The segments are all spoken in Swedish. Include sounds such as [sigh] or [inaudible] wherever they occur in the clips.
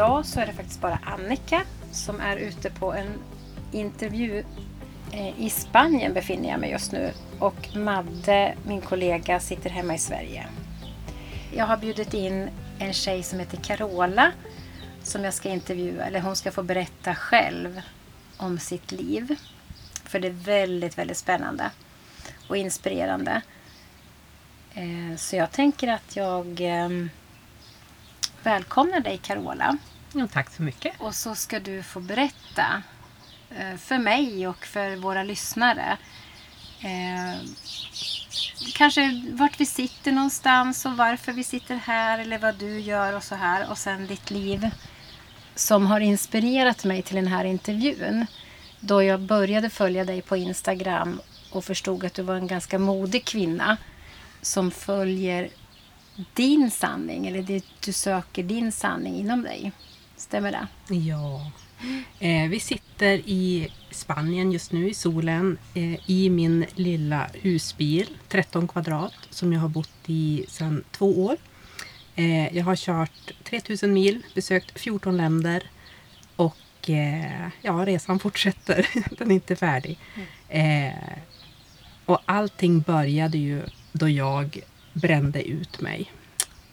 idag så är det faktiskt bara Annika som är ute på en intervju. Eh, I Spanien befinner jag mig just nu och Madde, min kollega, sitter hemma i Sverige. Jag har bjudit in en tjej som heter Carola som jag ska intervjua, eller hon ska få berätta själv om sitt liv. För det är väldigt, väldigt spännande och inspirerande. Eh, så jag tänker att jag ehm, välkomnar dig Carola. Ja, tack så mycket. Och så ska du få berätta eh, för mig och för våra lyssnare eh, kanske vart vi sitter någonstans och varför vi sitter här eller vad du gör och så här och sen ditt liv som har inspirerat mig till den här intervjun. Då jag började följa dig på Instagram och förstod att du var en ganska modig kvinna som följer din sanning eller det, du söker din sanning inom dig. Stämmer det? Ja. Eh, vi sitter i Spanien just nu i solen eh, i min lilla husbil, 13 kvadrat, som jag har bott i sedan två år. Eh, jag har kört 3000 mil, besökt 14 länder och eh, ja, resan fortsätter. [laughs] Den är inte färdig. Mm. och allting började ju då jag brände ut mig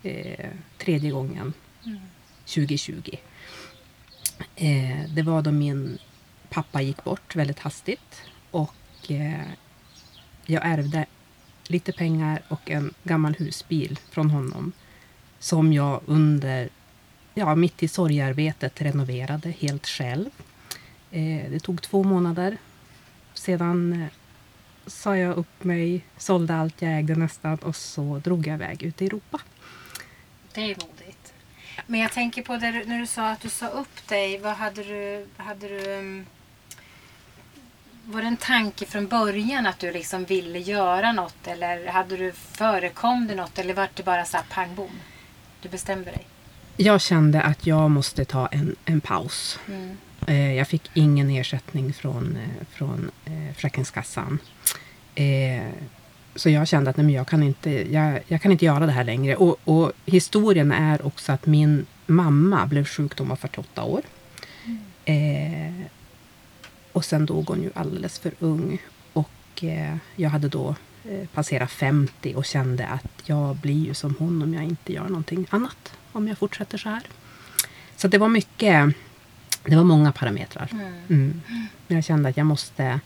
eh, tredje gången mm. 2020. Eh, det var då min pappa gick bort väldigt hastigt och eh, jag ärvde lite pengar och en gammal husbil från honom som jag under, ja, mitt i sorgearbetet renoverade helt själv. Eh, det tog två månader. Sedan eh, sa jag upp mig, sålde allt jag ägde nästan och så drog jag iväg ut i Europa. Det är modigt. Men jag tänker på det, när du sa att du sa upp dig. Vad hade du... Hade du um, var det en tanke från början att du liksom ville göra något? Eller hade du förekom det något? Eller var det bara så här pang bom? Du bestämde dig? Jag kände att jag måste ta en, en paus. Mm. Eh, jag fick ingen ersättning från, eh, från eh, Försäkringskassan. Eh, så jag kände att nej, men jag, kan inte, jag, jag kan inte göra det här längre. Och, och, historien är också att min mamma blev sjuk då hon var 48 år. Mm. Eh, och sen dog hon ju alldeles för ung. Och eh, jag hade då eh, passerat 50 och kände att jag blir ju som hon om jag inte gör någonting annat. Om jag fortsätter så här. Så det var mycket, det var många parametrar. Mm. Mm. Jag kände att jag måste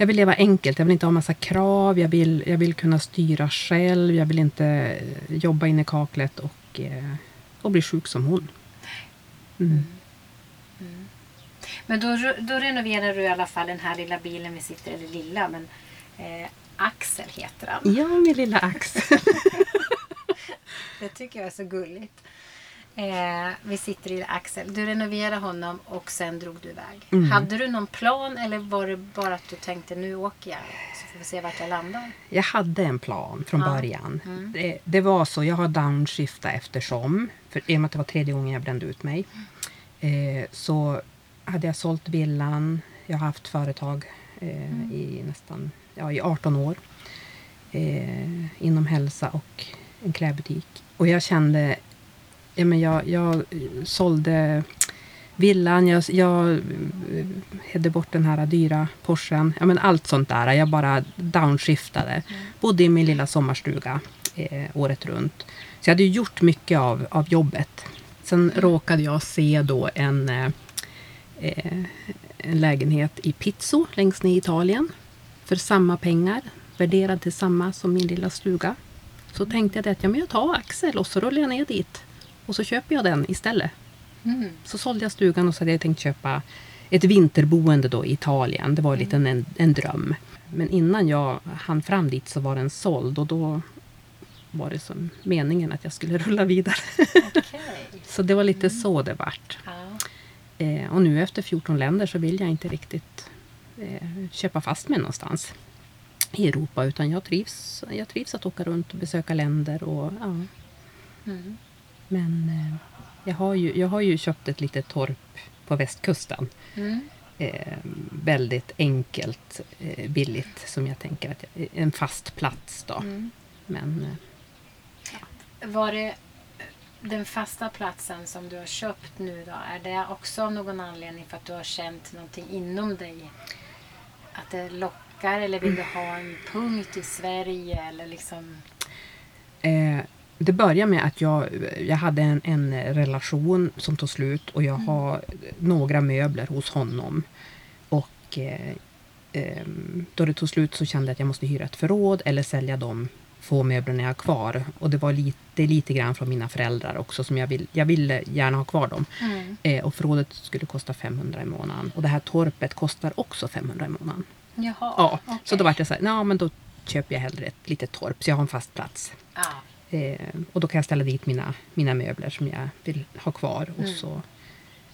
jag vill leva enkelt. Jag vill inte ha massa krav. Jag vill, jag vill kunna styra själv. Jag vill inte eh, jobba in i kaklet och, eh, och bli sjuk som hon. Mm. Mm. Men då, då renoverar du i alla fall den här lilla bilen vi sitter eller lilla, men eh, Axel heter han. Ja, min lilla Axel. [laughs] det tycker jag är så gulligt. Eh, vi sitter i Axel. Du renoverade honom och sen drog du iväg. Mm. Hade du någon plan eller var det bara att du tänkte nu åker jag så får vi se vart jag landar? Jag hade en plan från ja. början. Mm. Det, det, var så, jag har downshiftat eftersom. För i och med att det var tredje gången jag brände ut mig. Eh, så hade jag sålt villan. Jag har haft företag eh, mm. i nästan ja, i 18 år. Eh, inom hälsa och en klädbutik. Och jag kände ja, men jag, jag sålde villan, jag, jag hade bort den här dyra Porschen. Ja, men allt sånt där. Jag bara downshiftade. Mm. Bodde i min lilla sommarstuga eh, året runt. Så jag hade gjort mycket av, av jobbet. Sen mm. råkade jag se då en, eh, eh, en lägenhet i Pizzo längst ner i Italien. För samma pengar. Värderad till samma som min lilla stuga. Så tänkte jag att ja, men jag tar Axel och så rullar jag ner dit. Och så köper jag den istället. Mm. Så sålde jag stugan och så hade jag tänkt köpa ett vinterboende då i Italien. Det var lite mm. en, en dröm. Men innan jag hann fram dit så var den såld och då var det som meningen att jag skulle [laughs] rulla vidare. Okay. så det var lite mm. så det vart. Ja. Eh, och nu efter 14 länder så vill jag inte riktigt eh, köpa fast mig någonstans i Europa utan jag trivs, jag trivs att åka runt och besöka länder. Och, ja. Mm. Men eh, jag, har ju, jag har ju köpt ett litet torp på västkusten. Mm. Eh, väldigt enkelt, eh, billigt som jag tänker att jag, en fast plats då. Mm. Men ja. Var det den fasta platsen som du har köpt nu då, är det också av någon anledning för att du har känt någonting inom dig? Att det lockar eller vill du ha en punkt i Sverige eller liksom? Eh, det började med att jag, jag hade en, en relation som tog slut och jag Mm. har några möbler hos honom. Och eh, ehm, då det tog slut så kände jag att jag måste hyra ett förråd eller sälja de få möblerna jag har kvar. Och det var lite, lite grann från mina föräldrar också som jag vill, jag ville gärna ha kvar dem. Mm. Eh, och förrådet skulle kosta 500 i månaden. Och det här torpet kostar också 500 i månaden. Jaha, Ja, så okej. då var det så här, men då köper jag hellre ett litet torp så jag har en fast plats. Ja. Eh, och då kan jag ställa dit mina, mina möbler som jag vill ha kvar. Och Mm. så,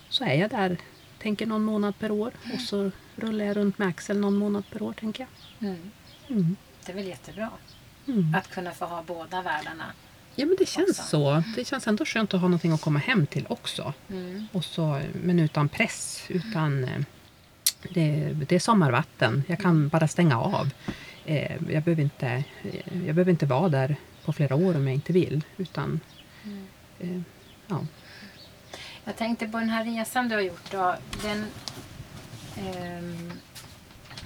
så är jag där, tänker någon månad per år. Och så rullar jag runt med Axel någon månad per år, tänker jag. Mm. Mm. Det är väl jättebra Mm. att kunna få ha båda världarna. Ja, men det känns Också. så. Det känns ändå skönt att ha någonting att komma hem till också. Mm. Och så, men utan press. Utan, eh, det, det är sommarvatten. Jag kan bara stänga av. Eh, jag, behöver inte, jag behöver inte vara där på flera år om jag inte vill. Utan, Mm. eh, ja. Jag tänkte på den här resan du har gjort. Då, den, ehm,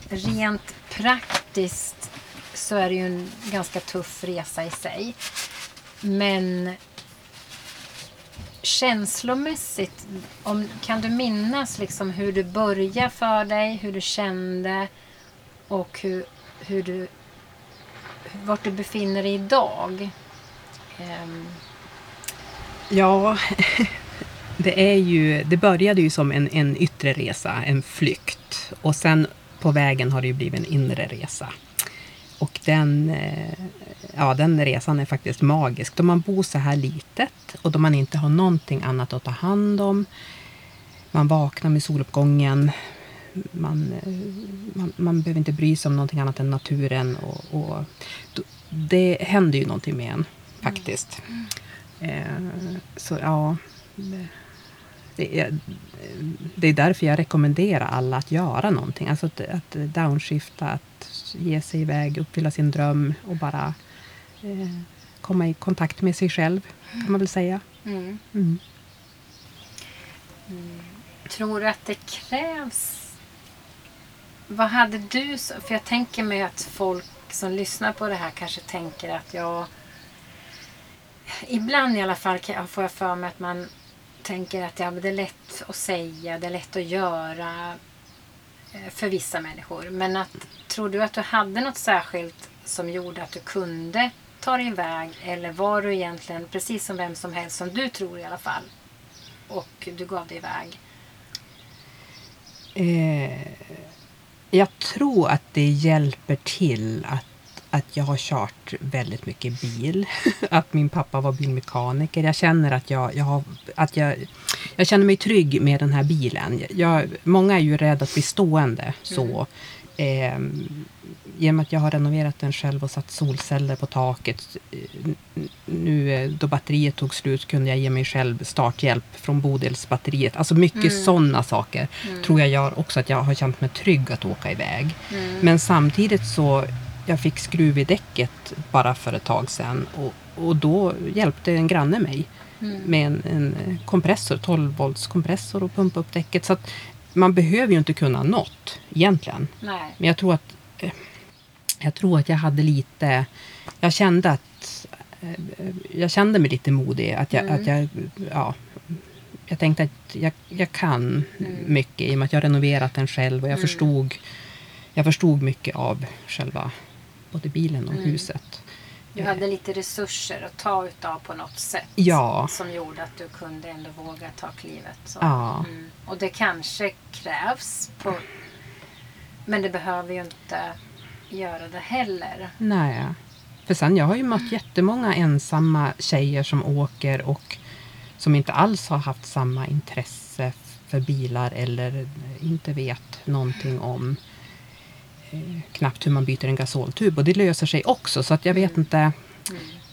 rent praktiskt så är det ju en ganska tuff resa i sig. Men känslomässigt, om, kan du minnas liksom hur du började för dig, hur du kände och hur, hur du, vart du befinner dig idag? Um. Ja, [laughs] det, är ju, det började ju som en, en yttre resa, en flykt. Och sen på vägen har det ju blivit en inre resa. Och den, eh, ja, den resan är faktiskt magisk. Då man bor så här litet och då man inte har någonting annat att ta hand om. Man vaknar med soluppgången. Man, man, man behöver inte bry sig om någonting annat än naturen. Och, och det händer ju någonting med en faktiskt. Eh, så ja, det- det är, det är därför jag rekommenderar alla att göra någonting. Alltså att, att downshifta, att ge sig iväg, uppfylla sin dröm och bara eh, komma i kontakt med sig själv, kan man väl säga. mm. Mm. Tror du att det krävs... Vad hade du... För jag tänker mig att folk som lyssnar på det här kanske tänker att jag... Ibland i alla fall får jag för mig att man tänker att ja, det är lätt att säga, det är lätt att göra eh, för vissa människor. Men att, tror du att du hade något särskilt som gjorde att du kunde ta dig iväg? Eller var du egentligen precis som vem som helst, som du tror i alla fall? Och du gav dig iväg? Eh, jag tror att det hjälper till att, att jag har kört väldigt mycket bil. [laughs] att min pappa var bilmekaniker. Jag känner att jag, jag, har, att jag, jag känner mig trygg med den här bilen. Jag, många är ju rädda att bli stående så. Eh, genom att jag har renoverat den själv och satt solceller på taket. Nu då batteriet tog slut kunde jag ge mig själv starthjälp från Bodilsbatteriet. Alltså mycket Mm. sådana saker Mm. tror jag gör också att jag har känt mig trygg att åka iväg. Mm. Men samtidigt så jag fick skruv i däcket bara för ett tag sedan och, och då hjälpte en granne mig Mm. med en, en kompressor, 12 volts kompressor och pumpa upp däcket. Så att man behöver ju inte kunna något egentligen. Nej. Men jag tror att eh, jag tror att jag hade lite, jag kände att eh, jag kände mig lite modig. Att jag, Mm. att jag, ja, jag tänkte att jag, jag kan Mm. mycket i och med att jag renoverat den själv och jag Mm. förstod jag förstod mycket av själva både bilen och Mm. huset. Du hade lite resurser att ta utav på något sätt. Ja. Som gjorde att du kunde ändå våga ta klivet. Så. Ja. Mm. Och det kanske krävs. På... Men det behöver ju inte göra det heller. Nej. För sen jag har ju mött jättemånga ensamma tjejer som åker och som inte alls har haft samma intresse för bilar eller inte vet någonting om knappt hur man byter en gasoltub. Och det löser sig också så att jag vet inte.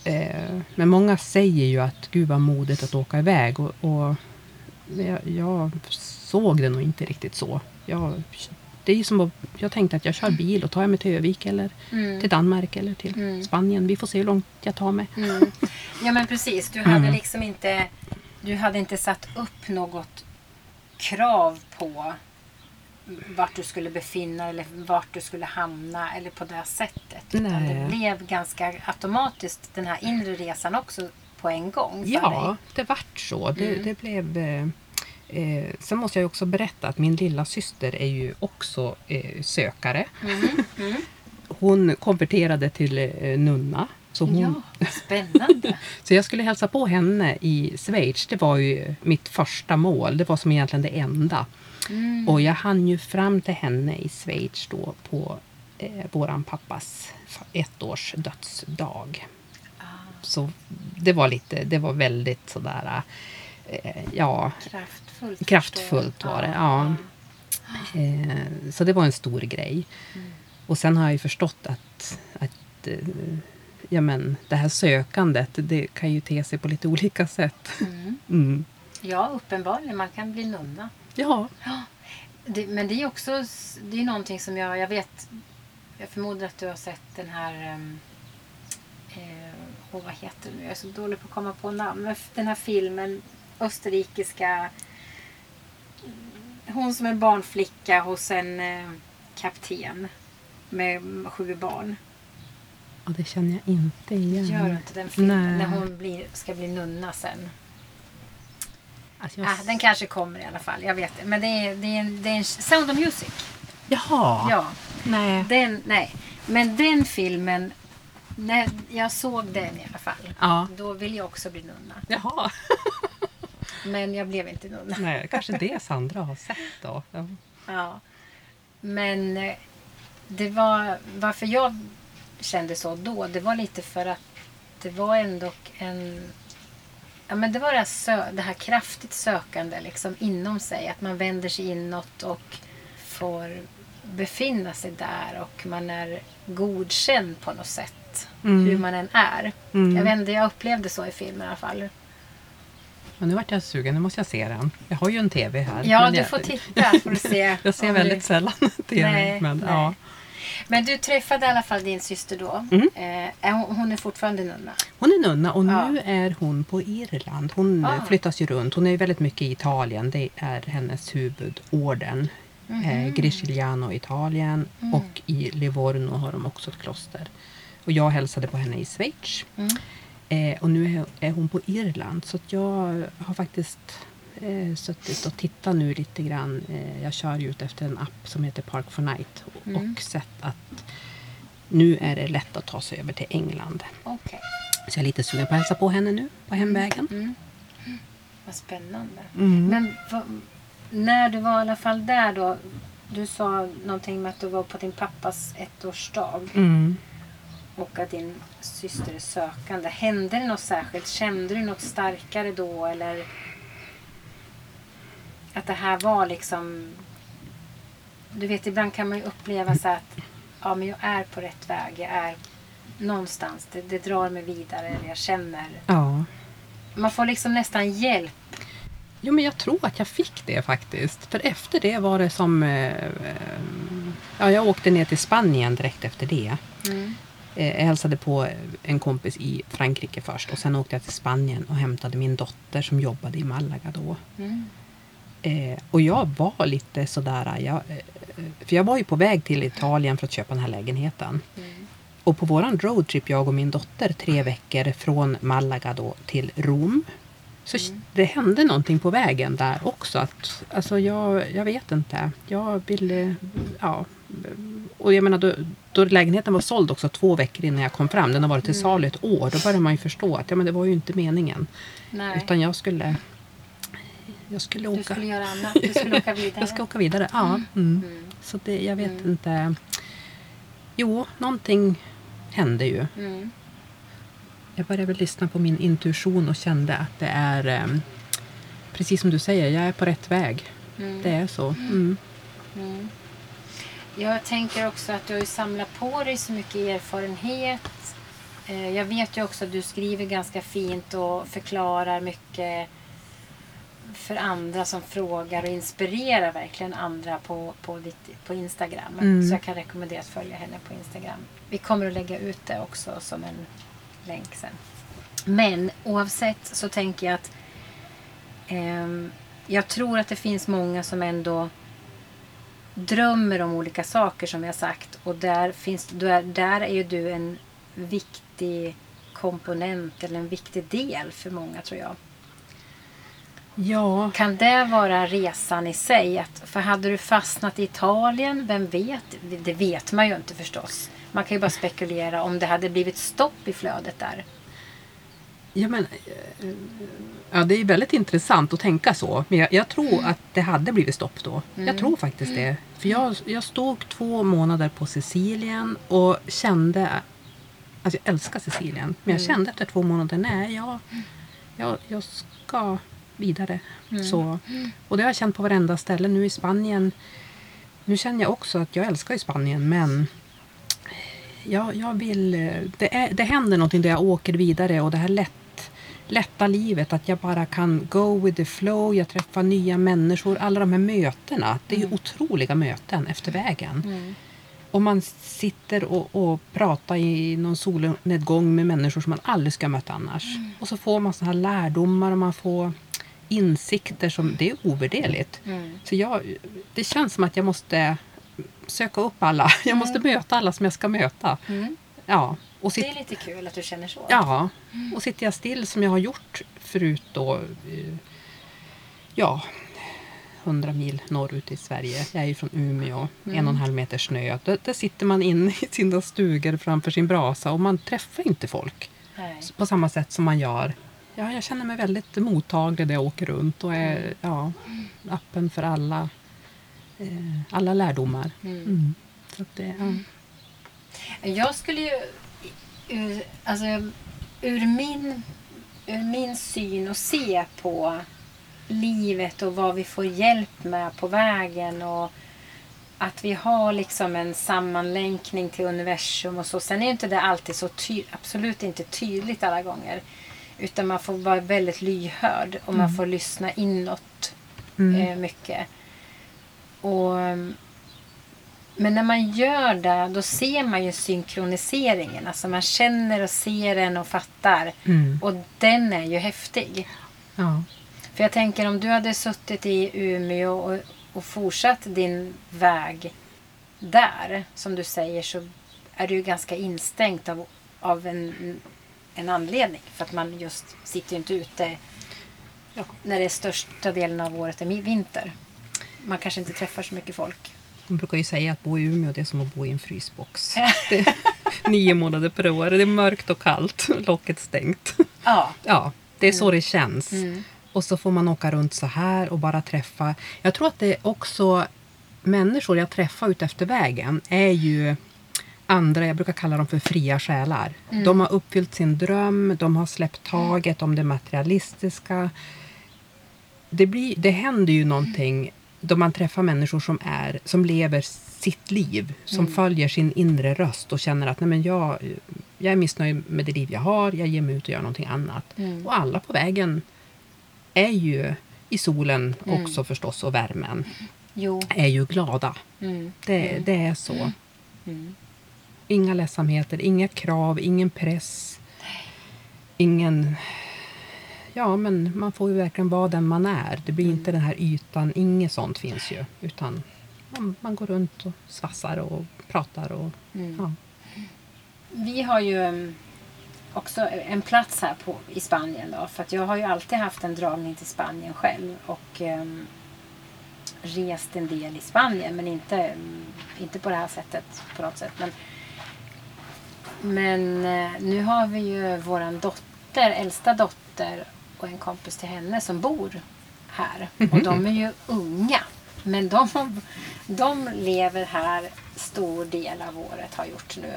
Eh, men många säger ju att gud vad modigt att åka iväg och, och jag, jag såg det nog inte riktigt så. Jag det är som att, jag tänkte att jag kör bil och tar jag mig till Övik eller Mm. till Danmark eller till Mm. Spanien. Vi får se hur långt jag tar mig. Mm. Ja men precis, du hade Mm. liksom inte Du hade inte satt upp något krav på vart du skulle befinna dig eller vart du skulle hamna eller på det sättet. Utan Nej. det blev ganska automatiskt den här inre resan också på en gång Ja, det vart så. Det, Mm. det blev... Eh, eh, sen måste jag också berätta att min lilla syster är ju också eh, sökare. dig. Mm. Mm. Hon konverterade till eh, nunna. Så, hon, Ja, spännande. [laughs] så jag skulle hälsa på henne i Schweiz. Det var ju mitt första mål. Det var som egentligen det enda. Mm. Och jag hann ju fram till henne i Schweiz då på eh, våran pappas ettårs dödsdag. Ah, Så det var lite, det var väldigt sådär, eh, ja, kraftfullt. Kraftfullt var det, ja. eh, så det var en stor grej. Mm. Och sen har jag ju förstått att, att eh, ja, men, det här sökandet, det kan ju te sig på lite olika sätt. Mm. [laughs] Mm. Ja, uppenbarligen. Man kan bli nunna. Ja, Det, men det är också det är någonting som jag, jag vet. Jag förmodar att du har sett den här... Um, eh, åh, vad heter den nu? Jag är så dålig på att komma på namn. Den här filmen. Österrikiska. Hon som är barnflicka hos en eh, kapten. Med sju barn. och det känner jag inte igen. Gör du inte den filmen? Nej. När hon blir, ska bli nunna sen. Alltså, jag... Ah, den kanske kommer i alla fall. Jag vet. Men det är, det är, en, det är en Sound of Music. Jaha, Ja. nej. Den, nej. Men den filmen, när jag såg den i alla fall, Ja. då ville jag också bli nunna. Jaha, [laughs] Men jag blev inte nunna. nej, kanske det Sandra har sett då. Ja. Ja. Men eh, det var, varför jag kände så då, det var lite för att det var ändå en Ja, men det var det här, sö- det här kraftigt sökande liksom inom sig. Att man vänder sig inåt och får befinna sig där och man är godkänd på något sätt. Mm. Hur man än är. Mm. Jag vet inte, jag upplevde så i filmen i alla fall. Men nu vart jag sugen, nu måste jag se den. Jag har ju en TV här. Ja, du jag, får titta får du se. [laughs] Jag ser väldigt du... sällan [laughs] TV. Nej, men, nej. Ja. Men du träffade i alla fall din syster då. Mm. Eh, hon, hon är fortfarande nunna. Hon är nunna och Ja. nu är hon på Irland. Hon Ah. eh, flyttas ju runt. Hon är ju väldigt mycket i Italien. Det är hennes huvudorden. Mhm. Eh, Gricigliano i Italien Mm. och i Livorno har de också ett kloster. Och jag hälsade på henne i Schweiz. Mm. Eh, och nu är, är hon på Irland. Så att jag har faktiskt eh, suttit och tittat nu lite grann. Eh, jag kör ju ut efter en app som heter Park for Night. Och, Mm. och sett att nu är det lätt att ta sig över till England. Okej. Så jag är lite sugen på att hälsa på henne nu på hemvägen. Mm. Vad spännande. Mm. Men vad- när du var i alla fall där då. Du sa någonting med att du var på din pappas ettårsdag. Mm. Och att din syster är sökande. Hände det något särskilt? Kände du något starkare då? Eller att det här var liksom... Du vet, ibland kan man ju uppleva så att ja, men jag är på rätt väg. Jag är någonstans. Det, det drar mig vidare. Eller jag känner... Ja. Man får liksom nästan hjälp. Jo, men jag tror att jag fick det faktiskt. För efter det var det som... Eh, eh, ja, jag åkte ner till Spanien direkt efter det. Mm. Eh, jag hälsade på en kompis i Frankrike först och sen åkte jag till Spanien och hämtade min dotter som jobbade i Malaga då. Mm. Eh, och jag var lite sådär, jag, eh, för jag var ju på väg till Italien för att köpa den här lägenheten. Mm. Och på våran roadtrip, jag och min dotter, tre veckor från Malaga då till Rom. Så Mm. det hände någonting på vägen där också. Att, alltså jag, jag vet inte. Jag ville, ja. Och jag menar då, då lägenheten var såld också två veckor innan jag kom fram. Den har varit till Mm. salu ett år. Då börjar man ju förstå att ja, men det var ju inte meningen. Nej. Utan jag skulle, jag skulle åka. Du skulle göra annat. Du skulle åka [laughs] vidare. Jag ska åka vidare, ja. Mm. Mm. Så det, jag vet Mm. inte. Jo, någonting hände ju. Mm. Jag började väl lyssna på min intuition och kände att det är em, precis som du säger, jag är på rätt väg. Mm. Det är så. Mm. Mm. Jag tänker också att du har samlat på dig så mycket erfarenhet. Eh, Jag vet ju också att du skriver ganska fint och förklarar mycket för andra som frågar och inspirerar verkligen andra på, på, på Instagram. Mm. Så jag kan rekommendera att följa henne på Instagram. Vi kommer att lägga ut det också som en länk sen. Men oavsett så tänker jag att ehm, jag tror att det finns många som ändå drömmer om olika saker som har sagt. Och där, finns, där, där är ju du en viktig komponent eller en viktig del för många tror jag. Ja, Kan det vara resan i sig? Att, för hade du fastnat i Italien, vem vet? Det, vet man ju inte förstås. Man kan ju bara spekulera om det hade blivit stopp i flödet där. ja, men, eh, ja, det är väldigt intressant att tänka så. Men jag, jag tror att det hade blivit stopp då. Jag tror faktiskt det. För jag, jag stod två månader på Sicilien och kände... Alltså jag älskar Sicilien. Men jag kände efter två månader, nej, jag, jag, jag ska vidare. Så, och det har jag känt på varenda ställe. Nu i Spanien. Nu känner jag också att jag älskar Spanien, men jag, jag vill... Det, är, det händer någonting där jag åker vidare och det här lätt, lätta livet. Att jag bara kan go with the flow. Jag träffar nya människor. Alla de här mötena. Det är ju otroliga möten efter vägen. Och man sitter och, och pratar i någon solnedgång med människor som man aldrig ska möta annars. Och så får man såna här lärdomar och man får insikter som det är ovärderligt. Så jag, det känns som att jag måste söka upp alla. [laughs] Jag måste möta alla som jag ska möta. Ja, och Det sit, är lite kul att du känner så. ja, och sitter jag still som jag har gjort förut då. eh, Ja, 100 mil norrut i Sverige. Jag är ju från Umeå. En och en halv meter snö. Där, där sitter man inne [laughs] i sina stugor framför sin brasa och man träffar inte folk Nej. på samma sätt som man gör. Ja, jag känner mig väldigt mottaglig när jag åker runt och är Mm. ja, öppen för alla, eh, alla lärdomar. Mm. Så att det, ja. Jag skulle ju... Ur, alltså, ur, min, ur min syn och se på livet och vad vi får hjälp med på vägen och att vi har liksom en sammanlänkning till universum och så. Sen är ju inte det alltid så ty- absolut inte tydligt alla gånger. Utan man får vara väldigt lyhörd och man får lyssna inåt eh, mycket. Och men när man gör det, då ser man ju synkroniseringen. Alltså man känner och ser den och fattar. Mm. Och den är ju häftig. Ja. För jag tänker om du hade suttit i Umeå och, och fortsatt din väg där, som du säger, så är du ju ganska instängt av, av en, en anledning. För att man just sitter ju inte ute när det är största delen av året är vinter. Man kanske inte träffar så mycket folk. Man brukar ju säga att bo i Umeå det är som att bo i en frysbox. [laughs] Nio månader per år. Det är mörkt och kallt. [laughs] Locket stängt. Ja. [laughs] Ja, det är så det känns. Mm. Och så får man åka runt så här och bara träffa. Jag tror att det är också människor jag träffar ut efter vägen är ju andra, jag brukar kalla dem för fria själar. De har uppfyllt sin dröm, de har släppt taget om det materialistiska. Det, blir, det händer ju någonting då man träffar människor som, är, som lever sitt liv, som följer sin inre röst och känner att Nej, men jag, jag är missnöjd med det liv jag har, jag ger mig ut och gör någonting annat. Och alla på vägen är ju i solen också förstås och värmen, Jo. är ju glada. Mm. Det, det är så. Mm. Inga ledsamheter, inga krav, ingen press. Ingen... Ja, men man får ju verkligen vara den man är. Det blir inte den här ytan, inget sånt finns ju. Utan man, man går runt och svassar och pratar och... Ja. Vi har ju um, också en plats här på, i Spanien. Då, för att jag har ju alltid haft en dragning till Spanien själv. Och um, rest en del i Spanien. Men inte, um, inte på det här sättet på något sätt. Men, men eh, nu har vi ju våran dotter, äldsta dotter och en kompis till henne som bor här. Och de är ju unga. Men de, de lever här stor del av året, har gjort nu.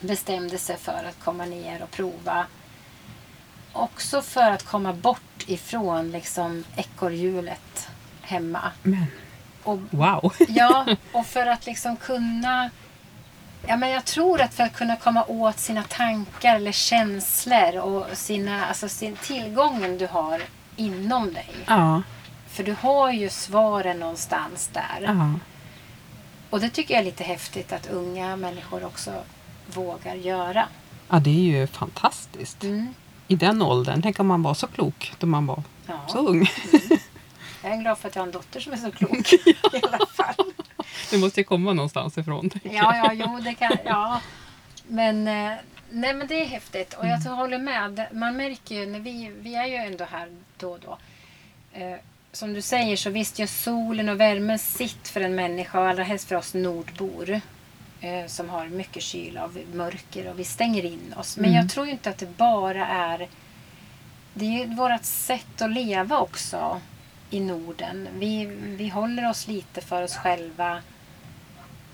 Bestämde sig för att komma ner och prova. Också för att komma bort ifrån liksom ekorrhjulet hemma. Men Och wow! Ja, [laughs] och för att liksom kunna... Ja, men jag tror att för att kunna komma åt sina tankar eller känslor och sina, alltså sin tillgången du har inom dig. Ja. För du har ju svaren någonstans där. Ja. Och det tycker jag är lite häftigt att unga människor också vågar göra. ja, det är ju fantastiskt. Mm. I den åldern, tänk om man var så klok då man var Ja. så ung. Jag är glad för att jag har en dotter som är så klok [laughs] i alla fall. [laughs] Det måste ju komma någonstans ifrån. Ja, ja, jo, det kan... Ja. Men, eh, nej, men det är häftigt. Och jag håller med. Man märker ju när vi... Vi är ju ändå här då och då. Eh, som du säger så visst gör solen och värmen sitt för en människa och allra helst för oss nordbor. Eh, som har mycket kyla och mörker och vi stänger in oss. Men Mm. jag tror inte att det bara är... Det är ju vårt sätt att leva också i Norden. Vi, vi håller oss lite för oss själva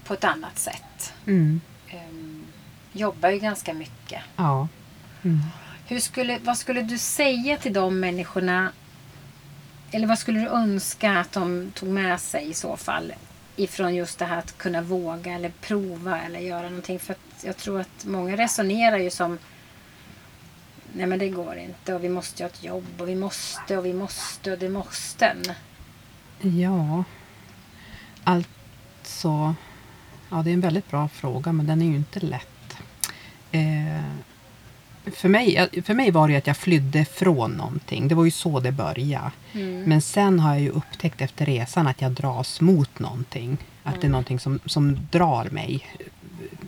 på ett annat sätt. Mm. Um, jobbar ju ganska mycket. Ja. Mm. Hur skulle, vad skulle du säga till de människorna? Eller vad skulle du önska att de tog med sig i så fall? Ifrån just det här att kunna våga eller prova eller göra någonting. För att jag tror att många resonerar ju som Nej men det går inte och vi måste ha ett jobb och vi måste och vi måste och det måste. Ja. Alltså. Ja, det är en väldigt bra fråga, men den är ju inte lätt. Eh, för, mig, för mig var det ju att jag flydde från någonting. Det var ju så det började. Mm. Men sen har jag ju upptäckt efter resan att jag dras mot någonting. Att det är någonting som, som drar mig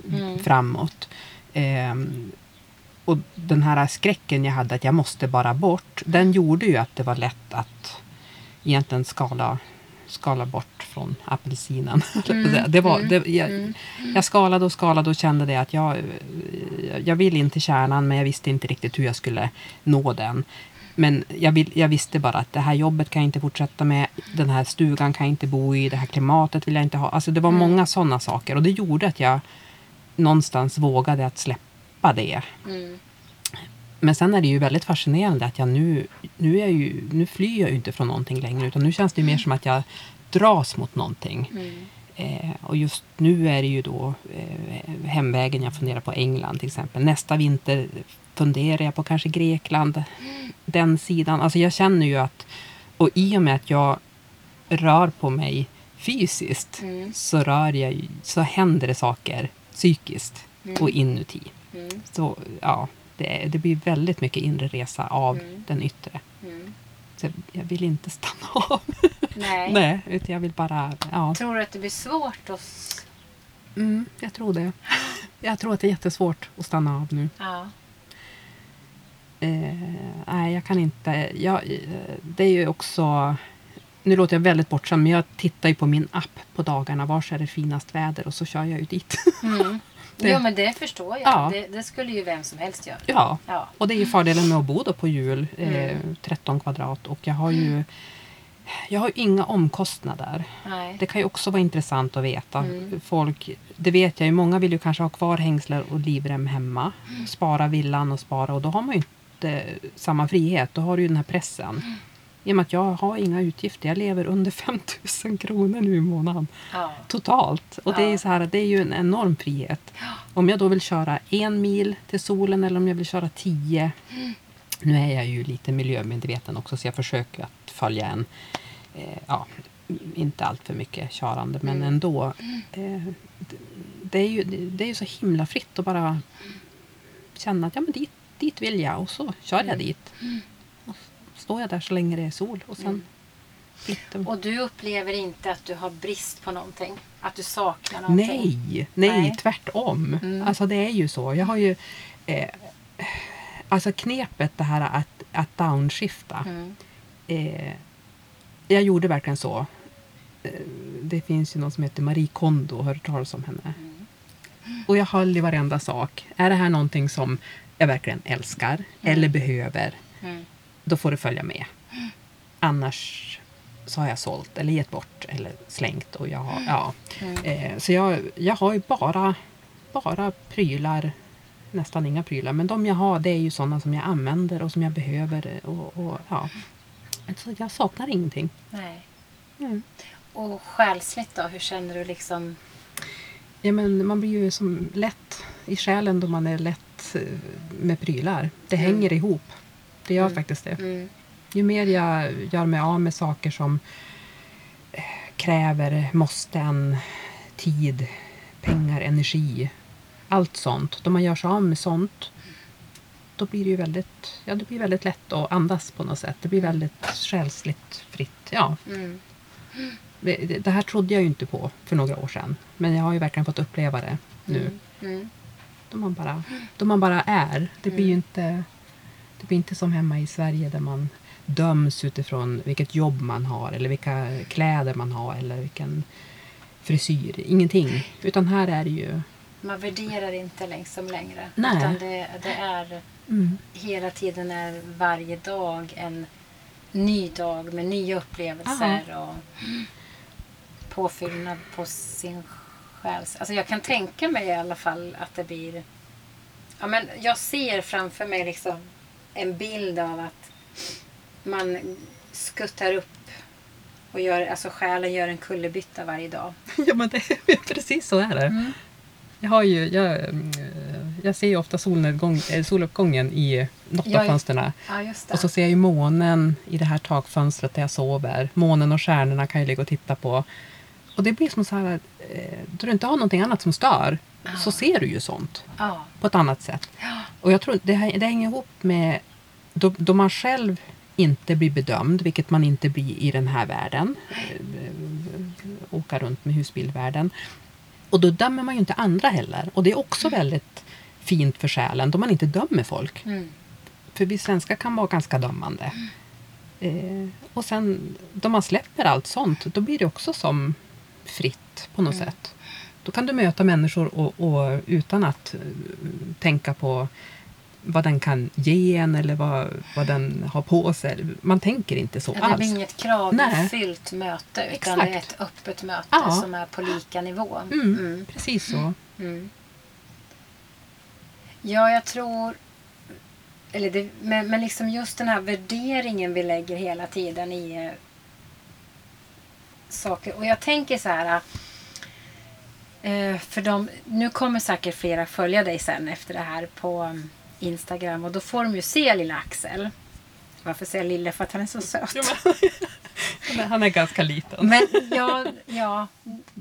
Mm. framåt. Ehm, och den här skräcken jag hade att jag måste bara bort, den gjorde ju att det var lätt att egentligen skala, skala bort från apelsinen. [laughs] Mm, det var, mm, det, jag, mm. jag skalade och skalade och kände det att jag, jag vill in till kärnan men jag visste inte riktigt hur jag skulle nå den. Men jag, vill, jag visste bara att det här jobbet kan jag inte fortsätta med. Den här stugan kan jag inte bo i. Det här klimatet vill jag inte ha. Alltså det var Mm. många sådana saker och det gjorde att jag någonstans vågade att släppa det. Mm. Men sen är det ju väldigt fascinerande att jag nu, nu, är jag ju, nu flyr jag ju inte från någonting längre utan nu känns det ju mer som att jag dras mot någonting. Mm. Eh, och just nu är det ju då eh, hemvägen jag funderar på England till exempel. Nästa vinter funderar jag på kanske Grekland. Den sidan. Alltså jag känner ju att, och i och med att jag rör på mig fysiskt Mm. så, rör jag, så händer det saker psykiskt Mm. och inuti. Mm. Så ja, det, det blir väldigt mycket inre resa av Mm. den yttre. Mm. Så jag vill inte stanna av. Nej. [laughs] Nej, utan jag vill bara, ja. Tror du att det blir svårt att... Mm, jag tror det. Jag tror att det är jättesvårt att stanna av nu. Ja. Eh, nej, jag kan inte. Jag, eh, det är ju också... Nu låter jag väldigt bortskämd, men jag tittar ju på min app på dagarna. Var är det finast väder? Och så kör jag ju dit. Mm. [laughs] Det- Jo, men det förstår jag. Ja. Det, det skulle ju vem som helst göra. ja, Ja. och det är ju fördelen med att bo då på jul. Eh, Mm. 13 kvadrat. Och jag har ju... Jag har inga omkostnader. Nej. Det kan ju också vara intressant att veta. Mm. Folk, det vet jag ju, många vill ju kanske ha kvar hängslar och livrem hemma. Mm. Spara villan och spara och då har man ju inte samma frihet. Då har du ju den här pressen. Mm. I och med att jag har inga utgifter. Jag lever under 5 000 kronor nu i månaden. Ja. Totalt. Och det är, Ja. så här, det är ju en enorm frihet. Om jag då vill köra en mil till solen eller om jag vill köra tio. Nu är jag ju lite miljömedveten också så jag försöker att följa en, eh, ja, inte allt för mycket körande men Mm. ändå. Eh, det, det, är ju, det är ju så himla fritt att bara känna att ja, men dit, dit vill jag och så kör jag Mm. dit. Står jag där så länge det är sol och sen Mm. Och du upplever inte att du har brist på någonting? Att du saknar någonting? Nej, nej, Nej. tvärtom. Mm. Alltså det är ju så. Jag har ju... Eh, alltså knepet det här att, att downshifta. Mm. Eh, jag gjorde verkligen så. Eh, det finns ju någon som heter Marie Kondo, har du talas om henne? Mm. Och jag höll i varenda sak. Är det här någonting som jag verkligen älskar eller behöver, Mm. Då får det följa med. Annars så har jag sålt eller gett bort eller slängt. Och jag har, ja. Mm. Eh, så jag, jag har ju bara, bara prylar, nästan inga prylar, men de jag har det är ju sådana som jag använder och som jag behöver. Och, och, ja. Så jag saknar ingenting. Nej. Mm. Och själsligt då? Hur känner du liksom? Ja, men man blir ju som lätt i själen då man är lätt eh, med prylar. Det Mm. hänger ihop. Det gör Mm. faktiskt det. Mm. Ju mer jag gör mig av med saker som eh, kräver måsten, tid, pengar, energi. Allt sånt. Då man gör sig av med sånt då blir det ju väldigt, ja, det blir väldigt lätt att andas på något sätt. Det blir väldigt själsligt fritt. Ja. Mm. Det, det- här trodde jag ju inte på för några år sedan. Men jag har ju verkligen fått uppleva det nu. Mm. Då man bara, då man bara är. Det blir ju inte, det blir inte som hemma i Sverige där man döms utifrån vilket jobb man har eller vilka kläder man har eller vilken frisyr. Ingenting. Utan här är det ju... Man värderar inte liksom längre. Nej. Utan det, det är Mm, hela tiden är varje dag en ny dag med nya upplevelser och påfyllnad på sin själ. Alltså jag kan tänka mig i alla fall att det blir... Ja, men jag ser framför mig liksom en bild av att man skuttar upp och gör, alltså själen gör en kullerbytta varje dag. [laughs] Ja, men det, precis så är det. Mm. Jag, har ju, jag, jag ser ju ofta solnedgång, eh, soluppgången i något av fönstren. Ja. Och så ser jag ju månen i det här takfönstret där jag sover. Månen och stjärnorna kan jag ligga och titta på. Och det blir som så här, eh, då du inte har någonting annat som stör, så ser du ju sånt på ett annat sätt. Och jag tror det, här- det hänger ihop med då, då man själv inte blir bedömd, vilket man inte blir i den här världen. eh, Åka runt med husbilvärlden. Och då dömer man ju inte andra heller. Och det är också väldigt fint för själen då man inte dömer folk. Mm. För vi svenskar kan vara ganska dömande. Eh, och sen då man släpper allt sånt, då blir det också som fritt på något sätt. Då kan du möta människor och, och utan att eh, tänka på vad den kan ge en eller vad, vad den har på sig. Man tänker inte så Ja, det blir alls. inget kravfyllt möte utan det är Exakt. ett öppet möte Ja. som är på lika nivå. Mm, Mm. Precis så. Mm. Ja, jag tror... Eller det, men, men liksom just den här värderingen vi lägger hela tiden i eh, saker. Och jag tänker så här... Eh, för de, nu kommer säkert flera följa dig sen efter det här på um, Instagram och då får de ju se lilla Axel. Varför säger jag lille? För att han är så söt. Men [laughs] han är ganska liten. Men ja, ja,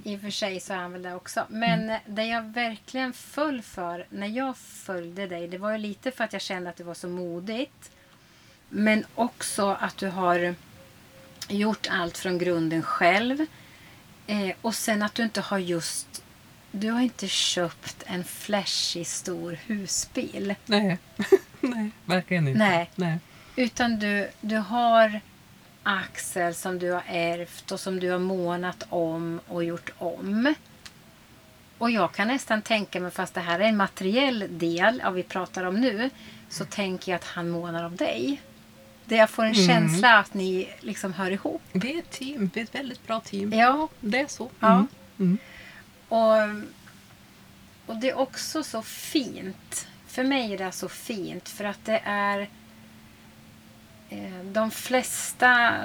i och för sig så är han väl det också. Men det jag verkligen föll för när jag följde dig, det var ju lite för att jag kände att det var så modigt. Men också att du har gjort allt från grunden själv. Eh, och sen att du inte har just... Du har inte köpt en flashig stor husbil. Nej. [laughs] Nej, verkligen inte. Nej. Nej. Utan du, du har Axel som du har ärvt och som du har månat om och gjort om. Och jag kan nästan tänka mig, fast det här är en materiell del av vi pratar om nu, så tänker jag att han månar om dig. Det jag får en Mm. känsla att ni liksom hör ihop. Vi är ett team. Vi är ett väldigt bra team. Ja, Det är så. Ja. Mm. Och, och det är också så fint. För mig är det så fint för att det är eh, de flesta,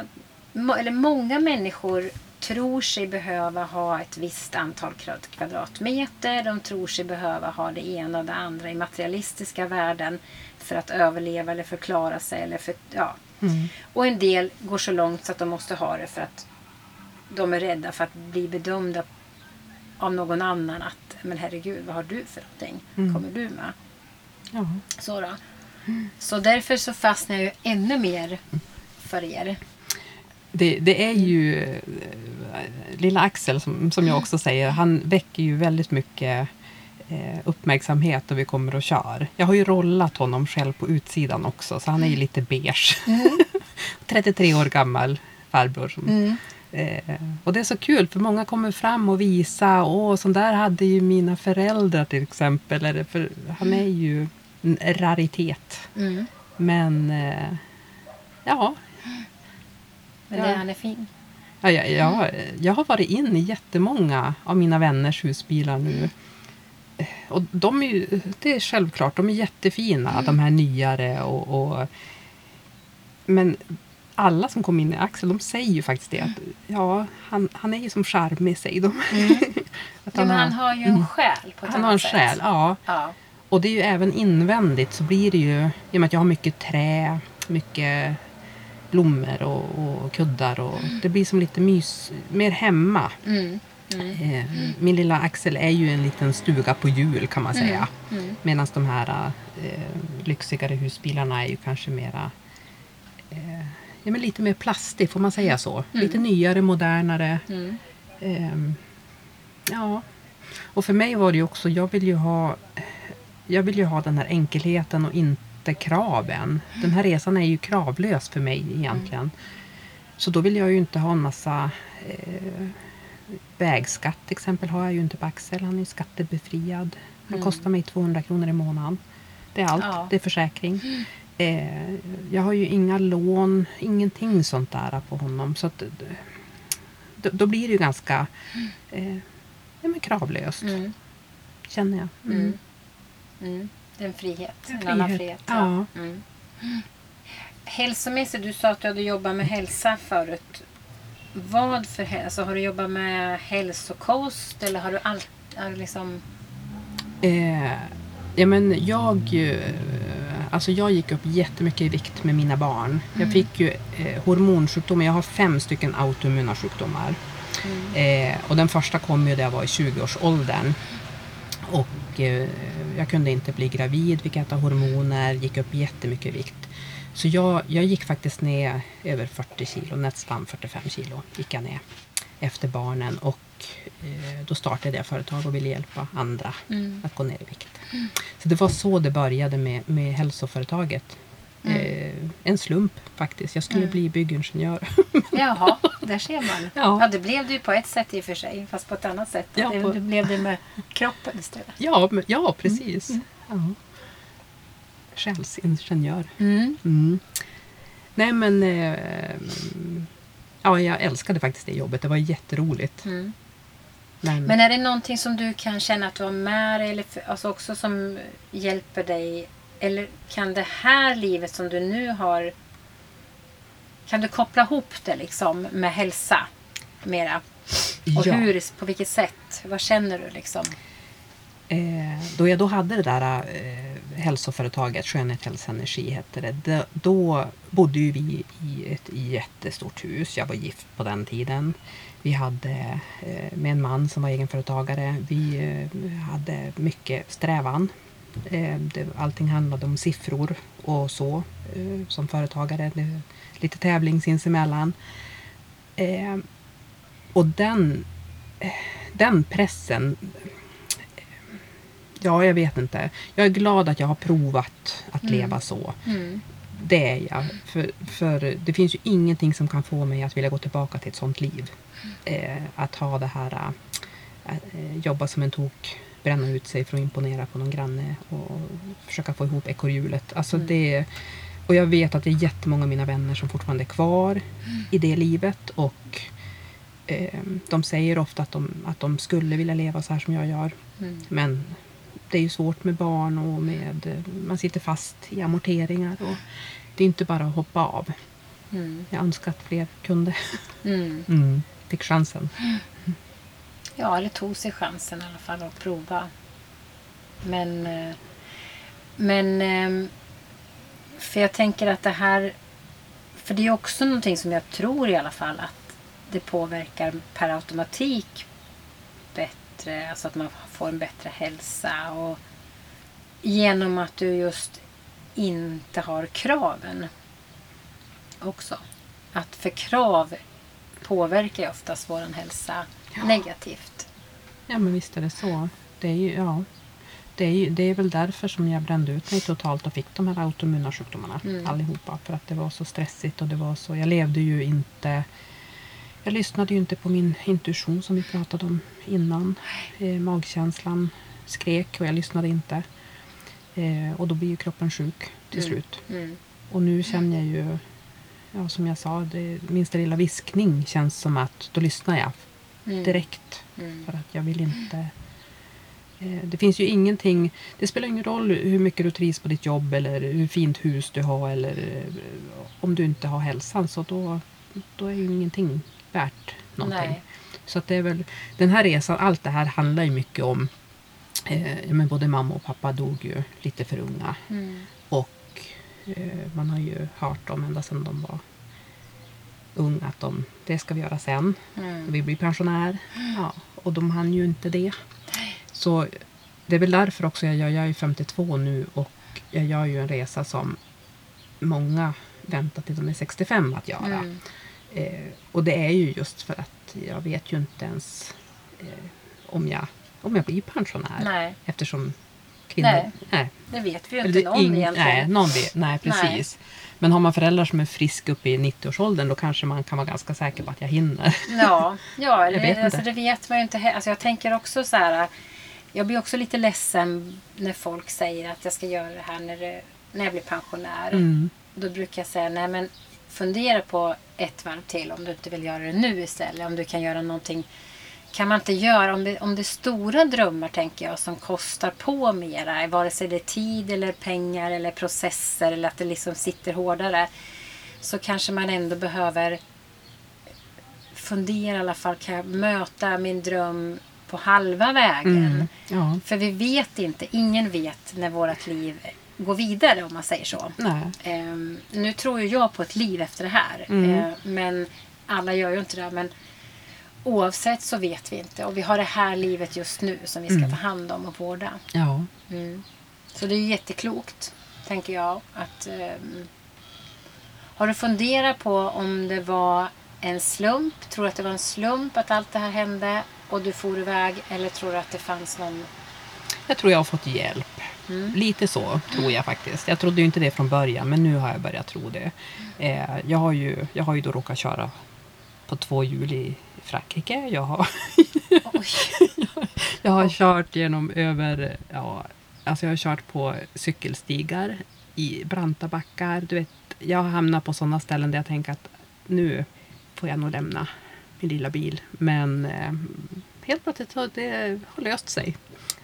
eller många människor tror sig behöva ha ett visst antal kvadrat- kvadratmeter. De tror sig behöva ha det ena och det andra i materialistiska världen för att överleva eller förklara sig. Eller för, ja. Mm. Och en del går så långt så att de måste ha det för att de är rädda för att bli bedömda av någon annan att men herregud, vad har du för någonting? Mm. Kommer du med? Ja. Så, då. så därför så fastnar jag ju ännu mer för er. Det, det är ju eh, lilla Axel som, som jag också säger, han väcker ju väldigt mycket eh, uppmärksamhet då vi kommer och kör. Jag har ju rollat honom själv på utsidan också så han är ju lite beige. [laughs] 33 år gammal farbror. Som, Mm. Eh, och det är så kul för många kommer fram och visar, åh sån där hade ju mina föräldrar till exempel. Eller för, han är ju en raritet. Mm. Men eh, ja, Men Ja. det, han är fin. Ja, jag, jag, jag har varit in i jättemånga av mina vänners husbilar nu. Och de är ju, det är självklart, de är jättefina, de här nyare. Och, och, men alla som kom in i Axel, de säger ju faktiskt det. Att, ja, han, han är ju som charmig, säger de. [laughs] att Ja, men han har ju en själ på ett han har en sätt. själ, ja. Ja. Och det är ju även invändigt så blir det ju, i och med att jag har mycket trä, mycket blommor och, och kuddar. Och det blir som lite mys, mer hemma. Mm. Mm. Eh, min lilla Axel är ju en liten stuga på hjul kan man säga. Mm. Medan de här eh, lyxigare husbilarna är ju kanske mera eh, ja, men lite mer plastig, får man säga så? Lite nyare, modernare. Mm. Ehm, ja. Och för mig var det ju också, jag vill ju ha jag vill ju ha den här enkelheten och inte kraven. Den här resan är ju kravlös för mig egentligen. Så då vill jag ju inte ha en massa eh, vägskatt till exempel har jag ju inte på Axel. Han är ju skattebefriad. Han kostar mig 200 kronor i månaden. Det är allt. Ja. Det är försäkring. Eh, jag har ju inga lån, ingenting sånt där på honom. Så att, då, då blir det ju ganska eh, ja, men kravlöst, Mm. känner jag. Mm. Mm. Mm. Det är en frihet. En, En annan frihet, frihet. ja. Mm. Hälsomässigt, du sa att du hade jobbat med hälsa förut. Vad för hälsa? Alltså, har du jobbat med hälsokost eller har du allt, liksom... Eh, ja, men jag, eh, alltså jag gick upp jättemycket i vikt med mina barn. Jag fick ju eh, hormonsjukdomar. Jag har fem stycken autoimmuna sjukdomar. Eh, och den första kom ju när jag var i 20-årsåldern. Och eh, jag kunde inte bli gravid, fick äta hormoner, gick upp jättemycket i vikt. Så jag, jag gick faktiskt ner över 40 kilo, nästan 45 kilo gick jag ner efter barnen. Och eh, då startade jag företag och ville hjälpa andra Mm. att gå ner i vikt. Så det var så det började med, med hälsoföretaget. Eh, en slump faktiskt. Jag skulle bli byggingenjör. [laughs] Jaha, där ser man. Ja. Ja. det blev du på ett sätt i och för sig, fast på ett annat sätt. Ja, det, på- det blev det med kroppen istället. ja, men, ja, precis. Ja. Själsingenjör. Mm. Mm. Nej men eh, ja, jag älskade faktiskt det jobbet. Det var jätteroligt. Mm. Men, Men är det någonting som du kan känna att du har med dig eller för, alltså också som hjälper dig? Eller kan det här livet som du nu har kan du koppla ihop det liksom med hälsa mera? Och ja, hur, på vilket sätt? Vad känner du liksom? eh, då jag då hade det där eh, hälsoföretaget, Skönhet, hälsa, energi hette det. Då, då bodde ju vi i ett jättestort hus. Jag var gift på den tiden. Vi hade eh, med en man som var egenföretagare. Vi eh, hade mycket strävan. Eh, allting handlade om siffror och så som företagare. Lite tävling sinsemellan. Och den, den pressen Ja, jag vet inte. Jag är glad att jag har provat att Mm. leva så. Mm. Det är jag. För, för det finns ju ingenting som kan få mig att vilja gå tillbaka till ett sånt liv. Eh, att ha det här, eh, eh, jobba som en tok, bränna ut sig för att imponera på någon granne och försöka få ihop ekorrhjulet. Alltså Mm. det, och jag vet att det är jättemånga av mina vänner som fortfarande är kvar i det livet och eh, de säger ofta att de, att de skulle vilja leva så här som jag gör. Mm. Men det är ju svårt med barn och med, man sitter fast i amorteringar. Och det är inte bara att hoppa av. Mm. Jag önskar att fler kunde. Mm. Mm. Fick chansen. Ja, eller tog sig chansen i alla fall att prova. Men, eh, men eh, för jag tänker att det här, för det är också någonting som jag tror i alla fall att det påverkar per automatik bättre, alltså att man får en bättre hälsa och genom att du just inte har kraven också. Att för krav påverkar ju oftast vår hälsa negativt. Ja men visst är det så. Det är ju, ja. Det är, ju, det är väl därför som jag brände ut mig totalt och fick de här autoimmuna sjukdomarna Mm. allihopa. För att det var så stressigt och det var så. Jag levde ju inte. Jag lyssnade ju inte på min intuition som vi pratade om innan. Eh, magkänslan skrek och jag lyssnade inte. Eh, och då blir ju kroppen sjuk till Mm. slut. Mm. Och nu känner jag ju, ja, som jag sa, det, minsta lilla viskning känns som att då lyssnar jag Mm. direkt. Mm. För att jag vill inte... Eh, det finns ju ingenting... Det spelar ingen roll hur mycket du trivs på ditt jobb eller hur fint hus du har eller eh, om du inte har hälsan så då, då är ju ingenting värt någonting. Nej. Så att det är väl... Den här resan, allt det här handlar ju mycket om... Eh, men både mamma och pappa dog ju lite för unga. Mm. Och eh, man har ju hört dem ända sedan de var ung att de, det ska vi göra sen. Mm. Vi blir pensionär. Ja, och de hann ju inte det. Så det är väl därför också jag gör, jag är 52 nu och jag gör ju en resa som många väntar till de är 65 att göra. Mm. Eh, och det är ju just för att jag vet ju inte ens eh, om, jag, om jag blir pensionär. Nej, Eftersom kvinnor... Nej. nej. det vet vi ju Eller inte är någon ing- egentligen. Nej, någon vet, nej, precis. Men har man föräldrar som är friska uppe i 90-årsåldern då kanske man kan vara ganska säker på att jag hinner. Ja, ja [laughs] eller, Jag vet alltså, inte. det vet man ju inte. Alltså, jag tänker också så här. Jag blir också lite ledsen när folk säger att jag ska göra det här när, det, när jag blir pensionär. Mm. Då brukar jag säga, nej men fundera på ett varv till om du inte vill göra det nu istället. Om du kan göra någonting. Kan man inte göra, om det, om det är stora drömmar tänker jag som kostar på mera. Vare sig det är tid eller pengar eller processer eller att det liksom sitter hårdare. Så kanske man ändå behöver fundera i alla fall. Kan jag möta min dröm på halva vägen? Mm. Ja, För vi vet inte, ingen vet när vårt liv går vidare om man säger så. Ehm, nu tror ju jag på ett liv efter det här. Mm. Ehm, men alla gör ju inte det. Men oavsett så vet vi inte. Och vi har det här livet just nu som vi ska Mm. ta hand om och vårda. Ja. Mm. Så det är jätteklokt, tänker jag. Att, ehm, har du funderat på om det var en slump? Tror du att det var en slump att allt det här hände och du for iväg? Eller tror du att det fanns någon... Jag tror jag har fått hjälp. Mm. Lite så tror jag faktiskt. Jag trodde ju inte det från början men nu har jag börjat tro det. Eh, jag, har ju, jag har ju då råkat köra på två hjul i Frankrike. Jag har, [laughs] jag har kört genom över, ja, alltså jag har kört på cykelstigar i branta backar. Du vet, jag har hamnat på sådana ställen där jag tänker att nu får jag nog lämna min lilla bil. Men eh, helt plötsligt så det har löst sig.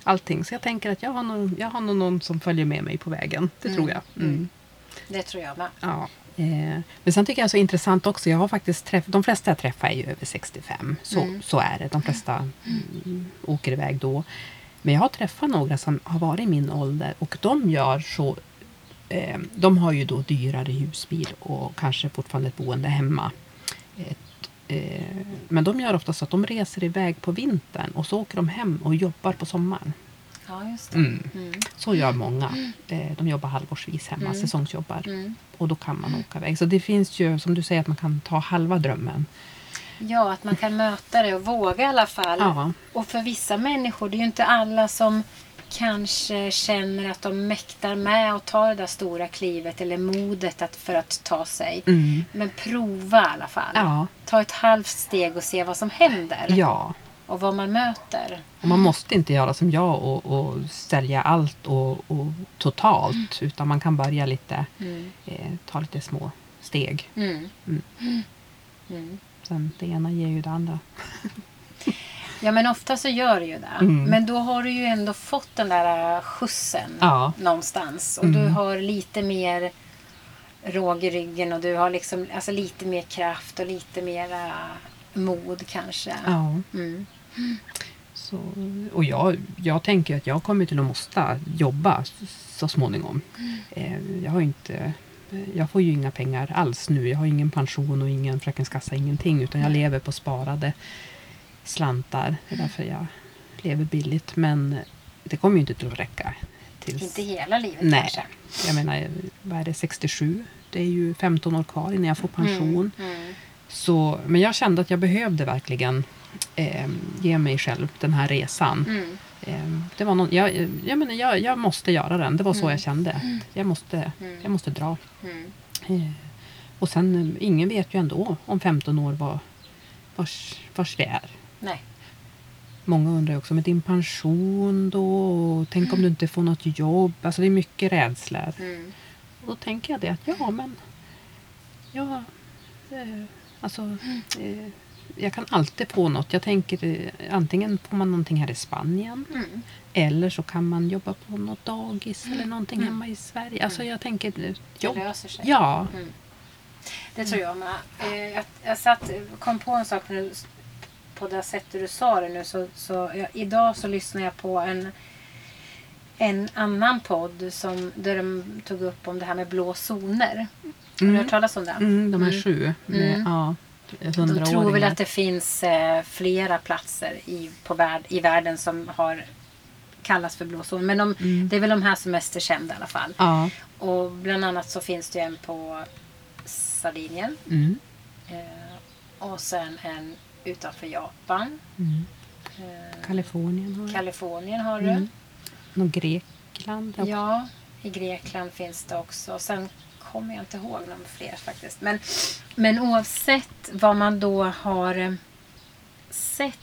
Allting. Så jag tänker att jag har nog, jag har nog någon som följer med mig på vägen. Det Mm, tror jag. Mm. mm. Det tror jag med. Ja. Eh, men sen tycker jag så intressant också. Jag har faktiskt träff, de flesta jag träffar är ju över 65. Så, Mm. så är det. De flesta mm, åker iväg då. Men jag har träffat några som har varit i min ålder och de gör så. Eh, de har ju då dyrare husbil och kanske fortfarande ett boende hemma. Ett, eh, men de gör ofta så att de reser iväg på vintern och så åker de hem och jobbar på sommaren. Ja, just det. Mm. Mm. Så gör många. Eh, de jobbar halvårsvis hemma, Mm. säsongsjobbar. Mm. Och då kan man åka iväg. Så det finns ju, som du säger, att man kan ta halva drömmen. Ja, att man kan möta det och våga i alla fall. Ja, Och för vissa människor, det är ju inte alla som kanske känner att de mäktar med att ta det där stora klivet eller modet att, för att ta sig. mm. Men prova i alla fall. ja, Ta ett halvt steg och se vad som händer. ja. Och vad man möter. Och man måste inte göra som jag och, och sälja allt och, och totalt. Utan man kan börja lite, Mm. eh, ta lite små steg. Mm. Mm. Mm. Sen det ena ger ju det andra. [laughs] Ja men ofta så gör det ju det. Mm. Men då har du ju ändå fått den där äh, skjutsen Ja. någonstans. Och du Mm. har lite mer råg i ryggen och du har liksom alltså lite mer kraft och lite mer äh, mod kanske. Ja. Mm. Så, och jag, jag tänker att jag kommer till att måste jobba så småningom. Eh, jag har inte jag får ju inga pengar alls nu. Jag har ingen pension och ingen Försäkringskassa, ingenting. Utan jag lever på sparade slantar. Det är därför jag lever billigt. Men det kommer ju inte att räcka. Tills, Inte hela livet Nej. kanske. Jag menar, vad är det, 67? Det är ju 15 år kvar innan jag får pension. Mm. Mm. Så, men jag kände att jag behövde verkligen eh, ge mig själv den här resan. Mm. Eh, det var någon, jag, jag, menar, jag, jag måste göra den. Det var så Mm. jag kände. Jag måste, Mm. jag måste dra. Mm. Eh, och sen, eh, ingen vet ju ändå om 15 år var, vars, vars vi är. Nej. Många undrar också med din pension då? Tänk om du inte får något jobb? Alltså det är mycket rädslor. Mm. Och då tänker jag det att ja men ja, eh, alltså eh, jag kan alltid få något. Jag tänker eh, antingen får man någonting här i Spanien Mm. eller så kan man jobba på något dagis eller någonting Mm. hemma i Sverige. Alltså jag tänker eh, Det jobb. löser sig. Ja, Mm. Det tror jag med. Eh, Jag, jag satt, kom på en sak nu på det sättet du sa det nu. Så, så jag, idag så lyssnar jag på en, en annan podd som, där de tog upp om det här med blå zoner. Har du Mm. hört talas om det? Mm, de här Mm. sju. Med, Mm. ja, De tror väl att det finns eh, flera platser i, på värld, i världen som har kallas för blå zon. Men de, Mm. det är väl de här som mest är kända i alla fall. Ja. Och bland annat så finns det en på Sardinien. Mm. Eh, och sen en utanför Japan. Mm. Eh, Kalifornien har. Kalifornien har du. Mm. Någon Grekland. också. Ja, i Grekland finns det också. Sen kommer jag inte ihåg någon fler faktiskt. Men, men oavsett vad man då har eh, sett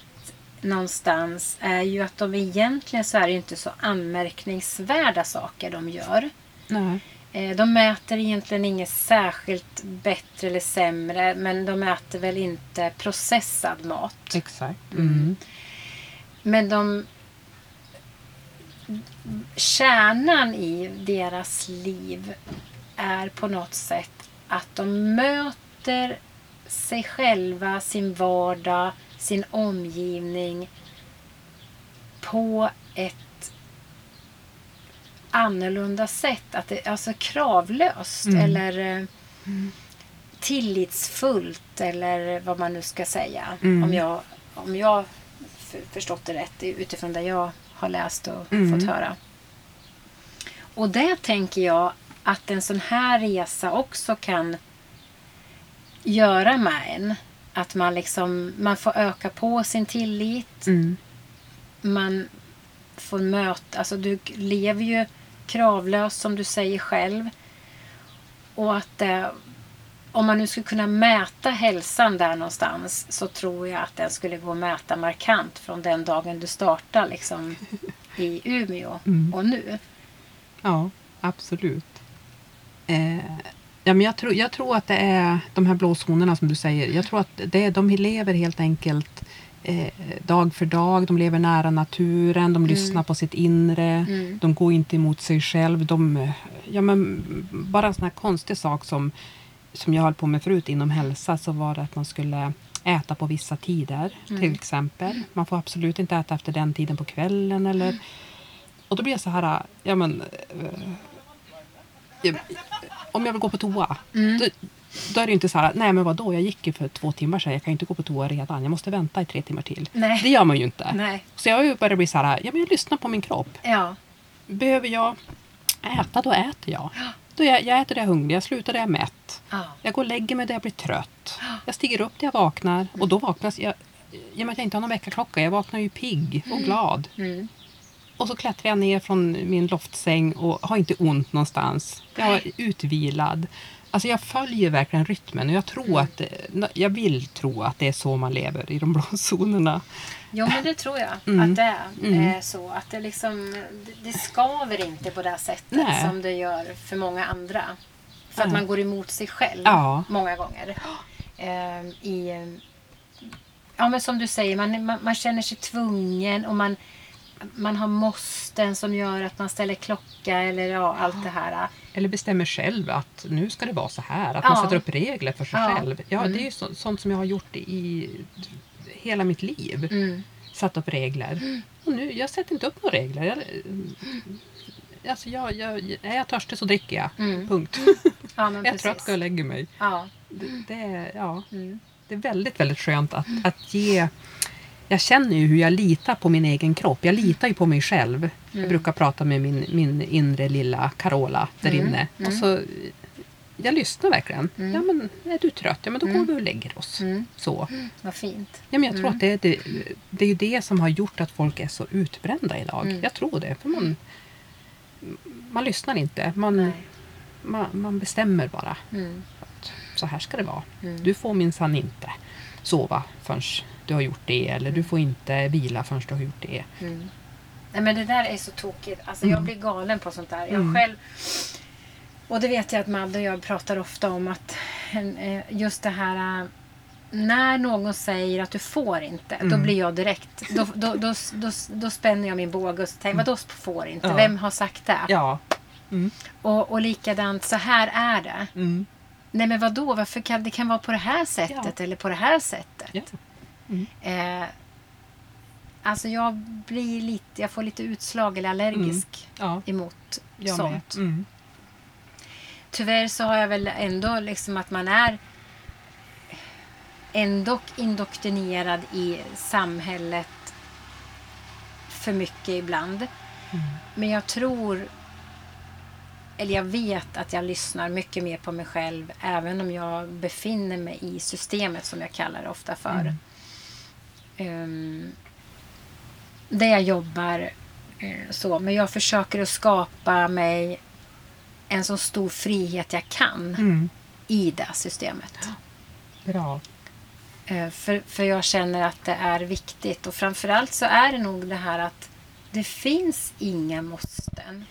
någonstans är ju att de egentligen så är det inte så anmärkningsvärda saker de gör. Nej. Eh, De mäter egentligen inget särskilt bättre eller sämre men de mäter väl inte processad mat. Exakt. Mm. Men de... Kärnan i deras liv är på något sätt att de möter sig själva, sin vardag, sin omgivning på ett annorlunda sätt. Att det, alltså kravlöst Mm. eller eh, tillitsfullt eller vad man nu ska säga. Mm. Om jag, om jag för, förstått det rätt utifrån det jag har läst och Mm. fått höra. Och det tänker jag att en sån här resa också kan göra med en. Att man liksom man får öka på sin tillit. Mm. Man får möta, alltså du lever ju kravlöst som du säger själv. Och att eh, om man nu skulle kunna mäta hälsan där någonstans så tror jag att den skulle gå att mäta markant från den dagen du startar liksom i Umeå [laughs] Mm. och nu. Ja, absolut. Eh, ja, men jag, tror, jag tror att det är de här blåzonerna som du säger. Jag tror att det är, de lever helt enkelt eh, dag för dag. De lever nära naturen. De lyssnar på sitt inre. Mm. De går inte emot sig själv. De, eh, ja, men bara en sån här konstig sak som, som jag höll på med förut inom hälsa så var det att man skulle äta på vissa tider till exempel. Man får absolut inte äta efter den tiden på kvällen eller och då blir jag så här, ja men... eh, om jag vill gå på toa, Mm. då, då är det ju inte så här, nej men vadå, jag gick ju för två timmar sedan, jag kan ju inte gå på toa redan, jag måste vänta i tre timmar till. Nej. Det gör man ju inte. Nej. Så jag har ju börjat bli så här, ja men jag lyssnar på min kropp. Ja. Behöver jag äta, då äter jag. Då jag, jag äter det jag är hungrig, jag slutar där jag är mätt. ja. Jag går och lägger mig där jag blir trött. Jag stiger upp där jag vaknar och då vaknar jag, i och med att jag inte har någon väckarklocka, jag vaknar ju pigg och glad. Mm. Och så klättrar jag ner från min loftsäng och har inte ont någonstans. Jag är utvilad. Alltså jag följer verkligen rytmen och jag tror att det- jag vill tro att det är så man lever i de [laughs] blå zonerna. Jo men det tror jag Mm. att det är Mm. eh, så. Att det liksom det, skaver inte på det sättet Nej. som det gör för många andra. För att Nej. man går emot sig själv Ja. många gånger. Eh, i, eh, ja men som du säger, man, man, man känner sig tvungen och man, man har måsten som gör att man ställer klocka eller ja, allt det här. Eller bestämmer själv att nu ska det vara så här. Att Ja. man sätter upp regler för sig Ja. själv. Ja, Mm. Det är ju så, sånt som jag har gjort i hela mitt liv. Mm. Satt upp regler. Och nu, jag sätter inte upp några regler. Jag, alltså jag, jag, är jag törstig så dricker jag. Mm. Punkt. Ja, [laughs] är jag precis. trött går jag och lägger mig. Ja. Det, det, är- ja, Mm. det är väldigt, väldigt skönt att, att ge... Jag känner ju hur jag litar på min egen kropp. Jag litar ju på mig själv. Jag brukar prata med min, min inre lilla Carola där Mm. inne. Och så, jag lyssnar verkligen. Mm. Ja, men är du trött? Ja, men då går vi och lägger oss. Mm. Så. [gasps] Vad fint. Ja, men jag tror att det är det, det är ju det som har gjort att folk är så utbrända idag. Mm. Jag tror det. För man, man lyssnar inte. Man, man, man bestämmer bara. Mm. Så här ska det vara. Mm. Du får minsann inte sova förrän du har gjort det. Eller du får inte vila förrän du har gjort det. Mm. Nej men det där är så tokigt. Alltså jag blir galen på sånt där. Jag Mm. själv... Och det vet jag att Madde och jag pratar ofta om att eh, just det här... eh, När någon säger att du får inte, då Mm. blir jag direkt... Då, då, då, då, då spänner jag min båge och tänker vadå får inte? Ja. Vem har sagt det? Ja. Mm. Och, och likadant, så här är det. Mm. Nej men vadå, varför kan det kan vara på det här sättet eller på det här sättet? Ja. Eh, Alltså jag blir lite, jag får lite utslag eller allergisk Ja, emot jag sånt. Mm. Tyvärr så har jag väl ändå liksom att man är ändå indoktrinerad i samhället för mycket ibland. Men jag tror, eller jag vet att jag lyssnar mycket mer på mig själv även om jag befinner mig i systemet som jag kallar det ofta för. Um, där jag jobbar eh, så. Men jag försöker att skapa mig en så stor frihet jag kan Mm. i det systemet. Bra. Eh, För, för jag känner att det är viktigt. Och framförallt så är det nog det här att det finns inga måsten.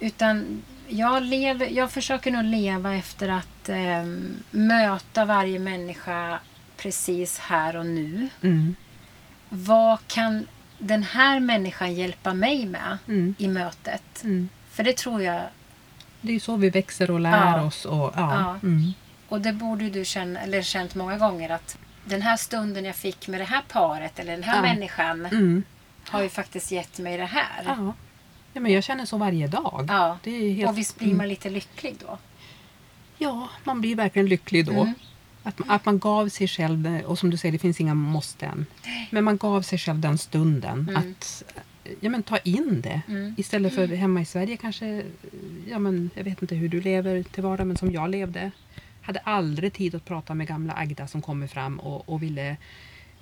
Utan jag, lever, jag försöker nog leva efter att eh, möta varje människa precis här och nu. Mm. Vad kan den här människan hjälpa mig med Mm. i mötet? Mm. För det tror jag, Det är ju så vi växer och lär Ja. oss. Och, ja. Ja. Mm. och det borde du känna, eller känt många gånger att den här stunden jag fick med det här paret eller den här Ja. människan Mm. har ju faktiskt gett mig det här. Ja. men jag känner så varje dag. Ja. Helt, Och visst blir man lite lycklig då? Ja, man blir verkligen lycklig då. Mm. Att, att man gav sig själv, och som du säger, det finns inga måsten. Men man gav sig själv den stunden Mm. att ja, men, ta in det. Mm. Istället för hemma i Sverige kanske, ja, men, jag vet inte hur du lever till vardags, men som jag levde. Hade aldrig tid att prata med gamla Agda som kommer fram och, och ville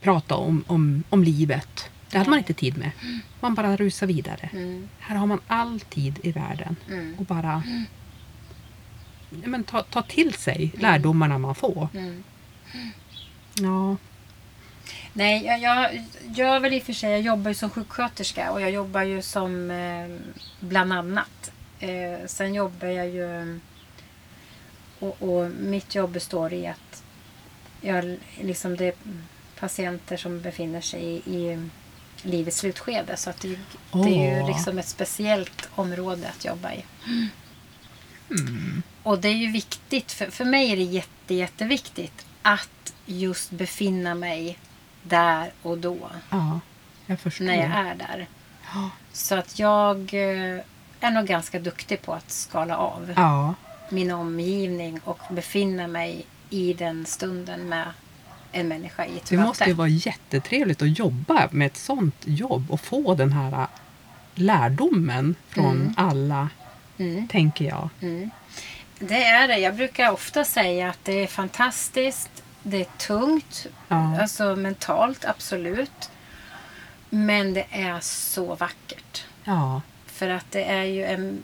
prata om, om, om livet. Det hade man inte tid med. Man bara rusar vidare. Mm. Här har man all tid i världen Mm. och bara men ta, ta till sig lärdomarna man får. Mm. Ja, Nej, jag, jag gör väl i och för sig, jag jobbar ju som sjuksköterska och jag jobbar ju som eh, bland annat. Eh, sen jobbar jag ju och, och mitt jobb består i att jag, liksom det är patienter som befinner sig i, i livets slutskede. Så att det, det är ju liksom ett speciellt område att jobba i. Och det är ju viktigt, för, för mig är det jätte, jätteviktigt att just befinna mig där och då. ja jag förstår. När jag är där. Ja. Så att jag eh, är nog ganska duktig på att skala av Ja, min omgivning och befinna mig i den stunden med en människa i ett det möte. måste ju vara jättetrevligt att jobba med ett sånt jobb och få den här äh, lärdomen från Mm. alla, Mm, tänker jag. mm. Det är det. Jag brukar ofta säga att det är fantastiskt. Det är tungt. Ja. Alltså mentalt, absolut. Men det är så vackert. Ja, För att det är ju en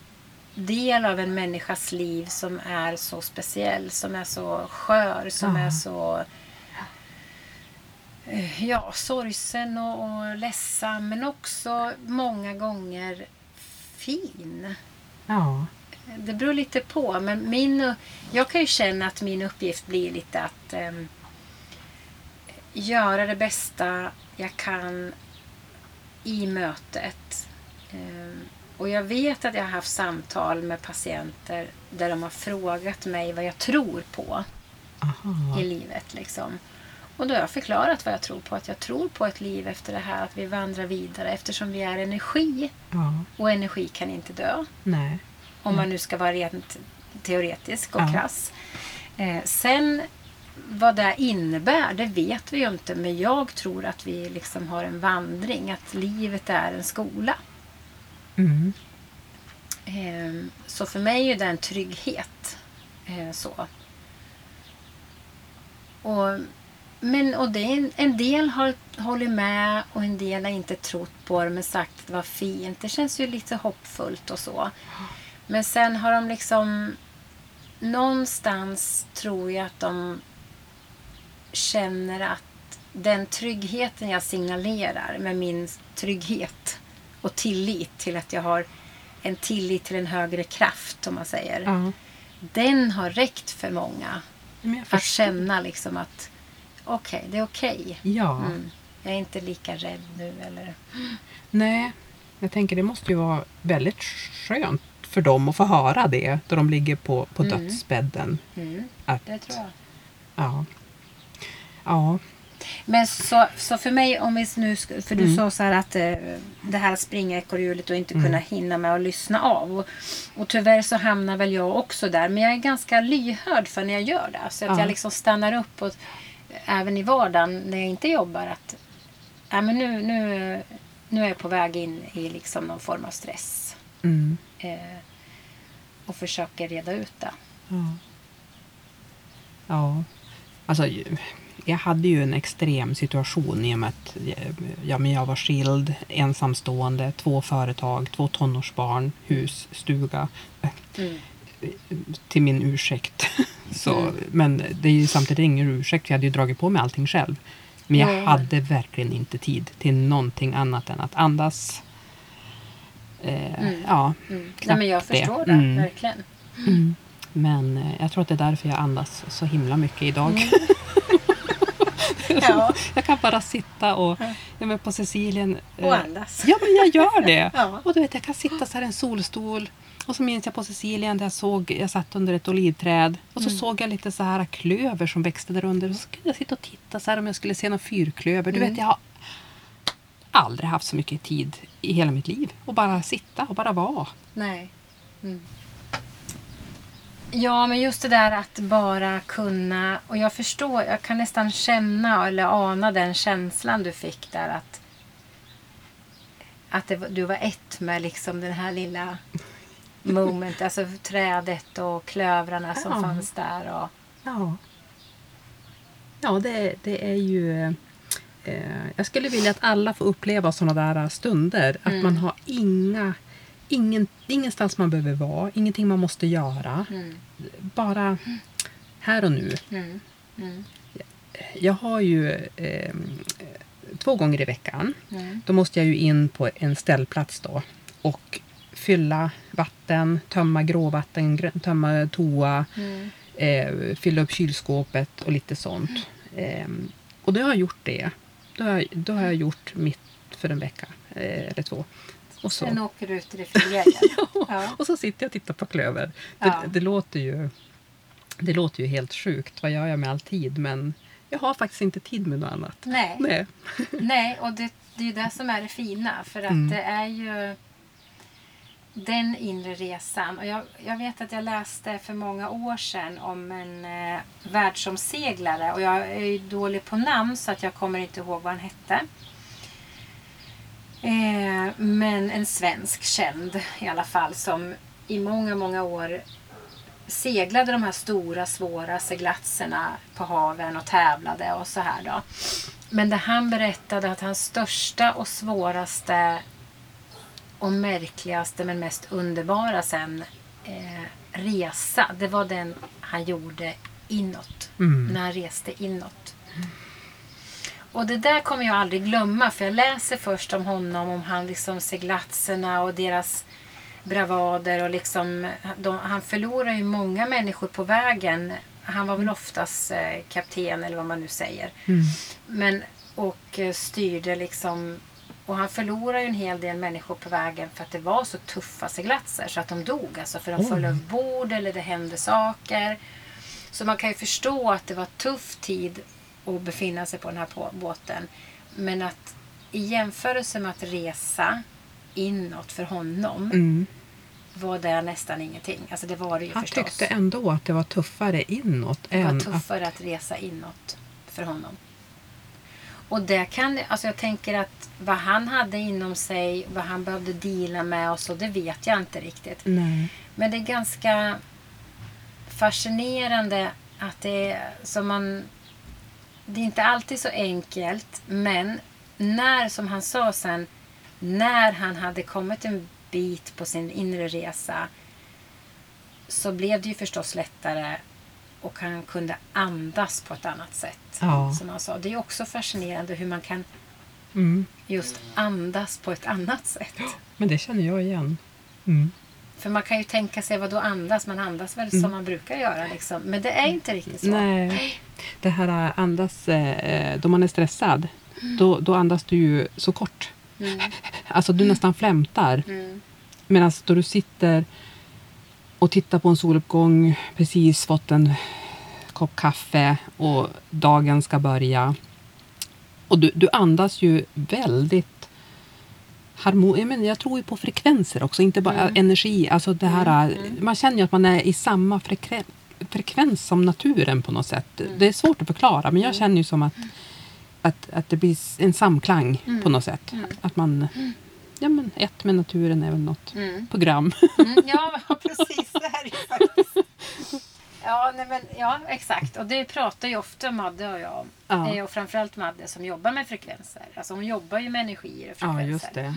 del av en människas liv som är så speciell, som är så skör, som Ja. är så ja, sorgsen och, och ledsam men också många gånger fin. Ja, Det beror lite på. Men min, jag kan ju känna att min uppgift blir lite att em, göra det bästa jag kan i mötet. Em, och jag vet att jag har haft samtal med patienter där de har frågat mig vad jag tror på aha. i livet. Liksom. Och då har jag förklarat vad jag tror på. Att jag tror på ett liv efter det här, att vi vandrar vidare eftersom vi är energi. Ja, Och energi kan inte dö. nej. Om man nu ska vara rent teoretisk och Ja. krass. Eh, sen vad det innebär, det vet vi ju inte. Men jag tror att vi liksom har en vandring. Att livet är en skola. Mm. Eh, så för mig är det en trygghet. Eh, så. Och, men, och det en, en del har hållit med och en del har inte trott på det men sagt att det var fint. Det känns ju lite hoppfullt och så. Men sen har de liksom någonstans tror jag att de känner att den tryggheten jag signalerar med min trygghet och tillit till att jag har en tillit till en högre kraft om man säger. Ja. Den har räckt för många att känna liksom att okej, det är okej. Ja. Mm. Jag är inte lika rädd nu eller... Nej, jag tänker det måste ju vara väldigt skönt för dem att få höra det då de ligger på, på Mm. dödsbädden. Mm, Att, det tror jag. Ja. Ja. Men så, så för mig, om vi nu, för du Mm. sa så här att eh, det här springekorrhjulet och inte kunna hinna med att lyssna av. Och, och tyvärr så hamnar väl jag också där. Men jag är ganska lyhörd för när jag gör det. Så att Ja. jag liksom stannar upp och även i vardagen när jag inte jobbar. att ja, men nu, nu, nu är jag på väg in i liksom någon form av stress. Mm. Eh, och försöker reda ut det. Ja. ja. Alltså, jag hade ju en extrem situation i och med att ja, men jag var skild, ensamstående, två företag, två tonårsbarn, hus, stuga. Mm. Till min ursäkt. Så, Mm. Men det är ju samtidigt ingen ursäkt, jag hade ju dragit på mig allting själv. Men jag Ja. hade verkligen inte tid till någonting annat än att andas. Eh, Mm. Ja, Mm. Nej, men jag det. förstår det, Mm. verkligen. Mm. Men eh, jag tror att det är därför jag andas så himla mycket idag. Mm. [laughs] Ja. jag kan bara sitta och ja, men på Sicilien. eh, Och andas. Ja, men jag gör det. [laughs] Ja. Och du vet, jag kan sitta så här i en solstol. Och så minns jag på Sicilien där jag såg, jag satt under ett olivträd. Och så Mm. såg jag lite så här klöver som växte där under. Och så kunde jag sitta och titta så här om jag skulle se någon fyrklöver. Du Mm. vet, jag har aldrig haft så mycket tid i hela mitt liv. Och bara sitta och bara vara. Nej. Mm. Ja, men just det där att bara kunna... Och jag förstår, jag kan nästan känna eller ana den känslan du fick där att att det, du var ett med liksom den här lilla moment, alltså trädet och klövrarna som Ja. fanns där. Och, Ja. Ja, det, det är ju... Eh, jag skulle vilja att alla får uppleva sådana där stunder. Att Mm. man har inga... Ingen, ingenstans man behöver vara, ingenting man måste göra. mm, Bara här och nu. mm, mm, Jag har ju eh, två gånger i veckan. mm, Då måste jag ju in på en ställplats då och fylla vatten, tömma gråvatten, tömma toa, mm, eh, fylla upp kylskåpet och lite sånt. Eh, och då har jag gjort det. Då har jag, då har jag gjort mitt för en vecka eh, eller två. Och så, Sen åker du ut i det fria igen. [laughs] Ja. och så sitter jag och tittar på klöver. Det, Ja. det, låter ju, det låter ju helt sjukt. Vad gör jag med all tid? Men jag har faktiskt inte tid med något annat. Nej. Nej. Nej, och det, det är ju det som är det fina. För att Mm. det är ju den inre resan. Och jag, jag vet att jag läste för många år sedan om en eh, världsomseglare. Och jag är ju dålig på namn så att jag kommer inte ihåg vad han hette. Eh, men en svensk känd i alla fall som i många, många år seglade de här stora svåra seglatserna på haven och tävlade och så här då. Men det han berättade att hans största och svåraste och märkligaste men mest underbara sen eh, resa, det var den han gjorde inåt. Mm. När han reste inåt. Och det där kommer jag aldrig glömma för jag läser först om honom, om han liksom seglatserna och deras bravader och liksom, de, han förlorar ju många människor på vägen. Han var väl oftast eh, kapten eller vad man nu säger. Mm. Men, och eh, styrde liksom och han förlorade ju en hel del människor på vägen för att det var så tuffa seglatser så att de dog. Alltså för de föll över bord eller det hände saker. Så man kan ju förstå att det var tuff tid att befinna sig på den här båten. Men att i jämförelse med att resa inåt för honom Mm. var det nästan ingenting. Alltså det var det ju Han förstås. tyckte ändå att det var tuffare inåt Det var än att... tuffare att resa inåt för honom. Och det kan, alltså jag tänker att vad han hade inom sig, vad han behövde deala med och så, det vet jag inte riktigt. Nej. Men det är ganska fascinerande att det är som man... Det är inte alltid så enkelt, men när, som han sa sen, när han hade kommit en bit på sin inre resa så blev det ju förstås lättare och han kunde andas på ett annat sätt. Ja. Som han sa. Det är också fascinerande hur man kan Mm. just andas på ett annat sätt. Men det känner jag igen. Mm. För man kan ju tänka sig, vad då andas? Man andas väl som man brukar göra liksom. Men det är inte riktigt så. Nej. Det här äh, andas, eh, då man är stressad, då, då andas du ju så kort. Mm, Alltså du nästan flämtar. mm, Medan då du sitter och tittar på en soluppgång, precis fått en kopp kaffe och dagen ska börja. Och du, du andas ju väldigt harmon... Jag, tror ju på frekvenser också, inte bara Mm. energi. Alltså det här, Man känner ju att man är i samma frekven, frekvens som naturen på något sätt. Mm. Det är svårt att förklara men jag känner ju som att, att, att det blir en samklang Mm. på något sätt. Att man... Ja men ett med naturen är väl något Mm. program. Mm, ja, [laughs] precis. Det här är faktiskt... Ja, nej, men, ja, exakt. Och det pratar ju ofta Madde och jag om. Ja. Eh, Och framförallt Madde som jobbar med frekvenser. Alltså hon jobbar ju med energier och Ja frekvenser. just det.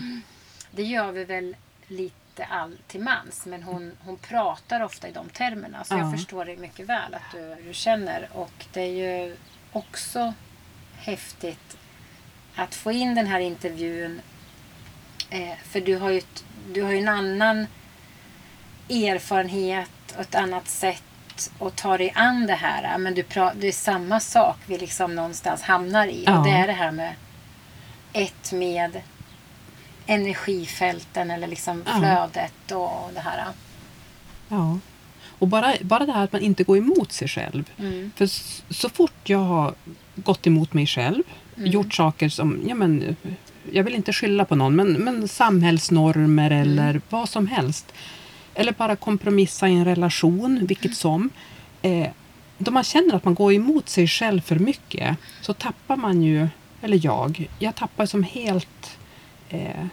Det gör vi väl lite all till mans. Men hon, hon pratar ofta i de termerna. Så Ja. jag förstår det mycket väl att du, du känner. Och det är ju också häftigt att få in den här intervjun. Eh, för du har ju, du har ju en annan erfarenhet och ett annat sätt att ta dig an det här. Men du pra, det är samma sak vi liksom någonstans hamnar i. Ja. Och det är det här med ett med energifälten eller liksom Ja. flödet och det här. Ja. Och bara, bara det här att man inte går emot sig själv. Mm. För s- så fort jag har gått emot mig själv, Mm. gjort saker som, ja men, jag vill inte skylla på någon, men, men samhällsnormer Mm. eller vad som helst. Eller bara kompromissa i en relation, vilket som. Eh, då man känner att man går emot sig själv för mycket så tappar man ju, eller jag, jag tappar som helt eh,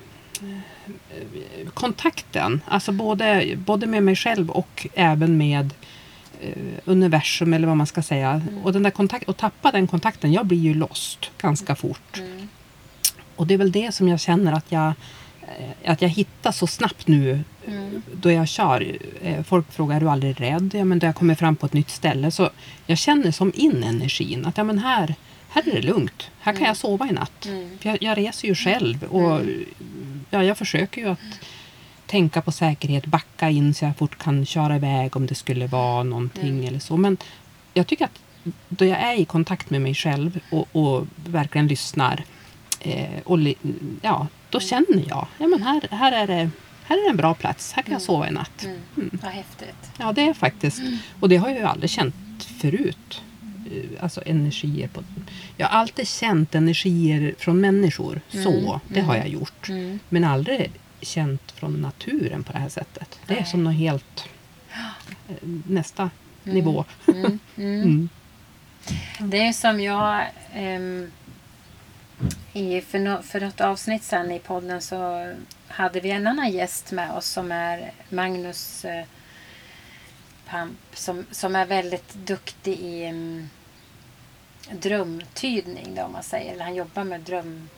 kontakten. Alltså både, både med mig själv och även med eh, universum eller vad man ska säga. Och, den där kontakt, och tappa den kontakten, jag blir ju lost ganska fort. Mm. Och det är väl det som jag känner att jag, eh, att jag hittar så snabbt nu Mm. då jag kör. Eh, Folk frågar, är du aldrig rädd? Ja, men då jag kommer fram på ett nytt ställe så jag känner som in energin. Att ja, men här, här är det lugnt. Här kan jag sova i natt. Mm. För jag, jag reser ju själv och ja, jag försöker ju att tänka på säkerhet, backa in så jag fort kan köra iväg om det skulle vara någonting Mm. eller så. Men jag tycker att då jag är i kontakt med mig själv och, och verkligen lyssnar eh, och ja, då känner jag, ja men här, här är det här är en bra plats, här kan jag sova i natt. Mm. Vad häftigt. Ja, det är faktiskt. Och det har jag ju aldrig känt förut. Eh, Alltså energier på... Jag har alltid känt energier från människor. Så, det har jag gjort. Mm. Men aldrig känt från naturen på det här sättet. Det är som något helt... eh, Nästa nivå. Mm. Mm. [laughs] Mm. Det är som jag ehm, i, för, no, för något avsnitt sen i podden så hade vi en annan gäst med oss som är Magnus eh, Pamp som, som är väldigt duktig i um, drömtydning då, om man säger. Eller han jobbar med dröm,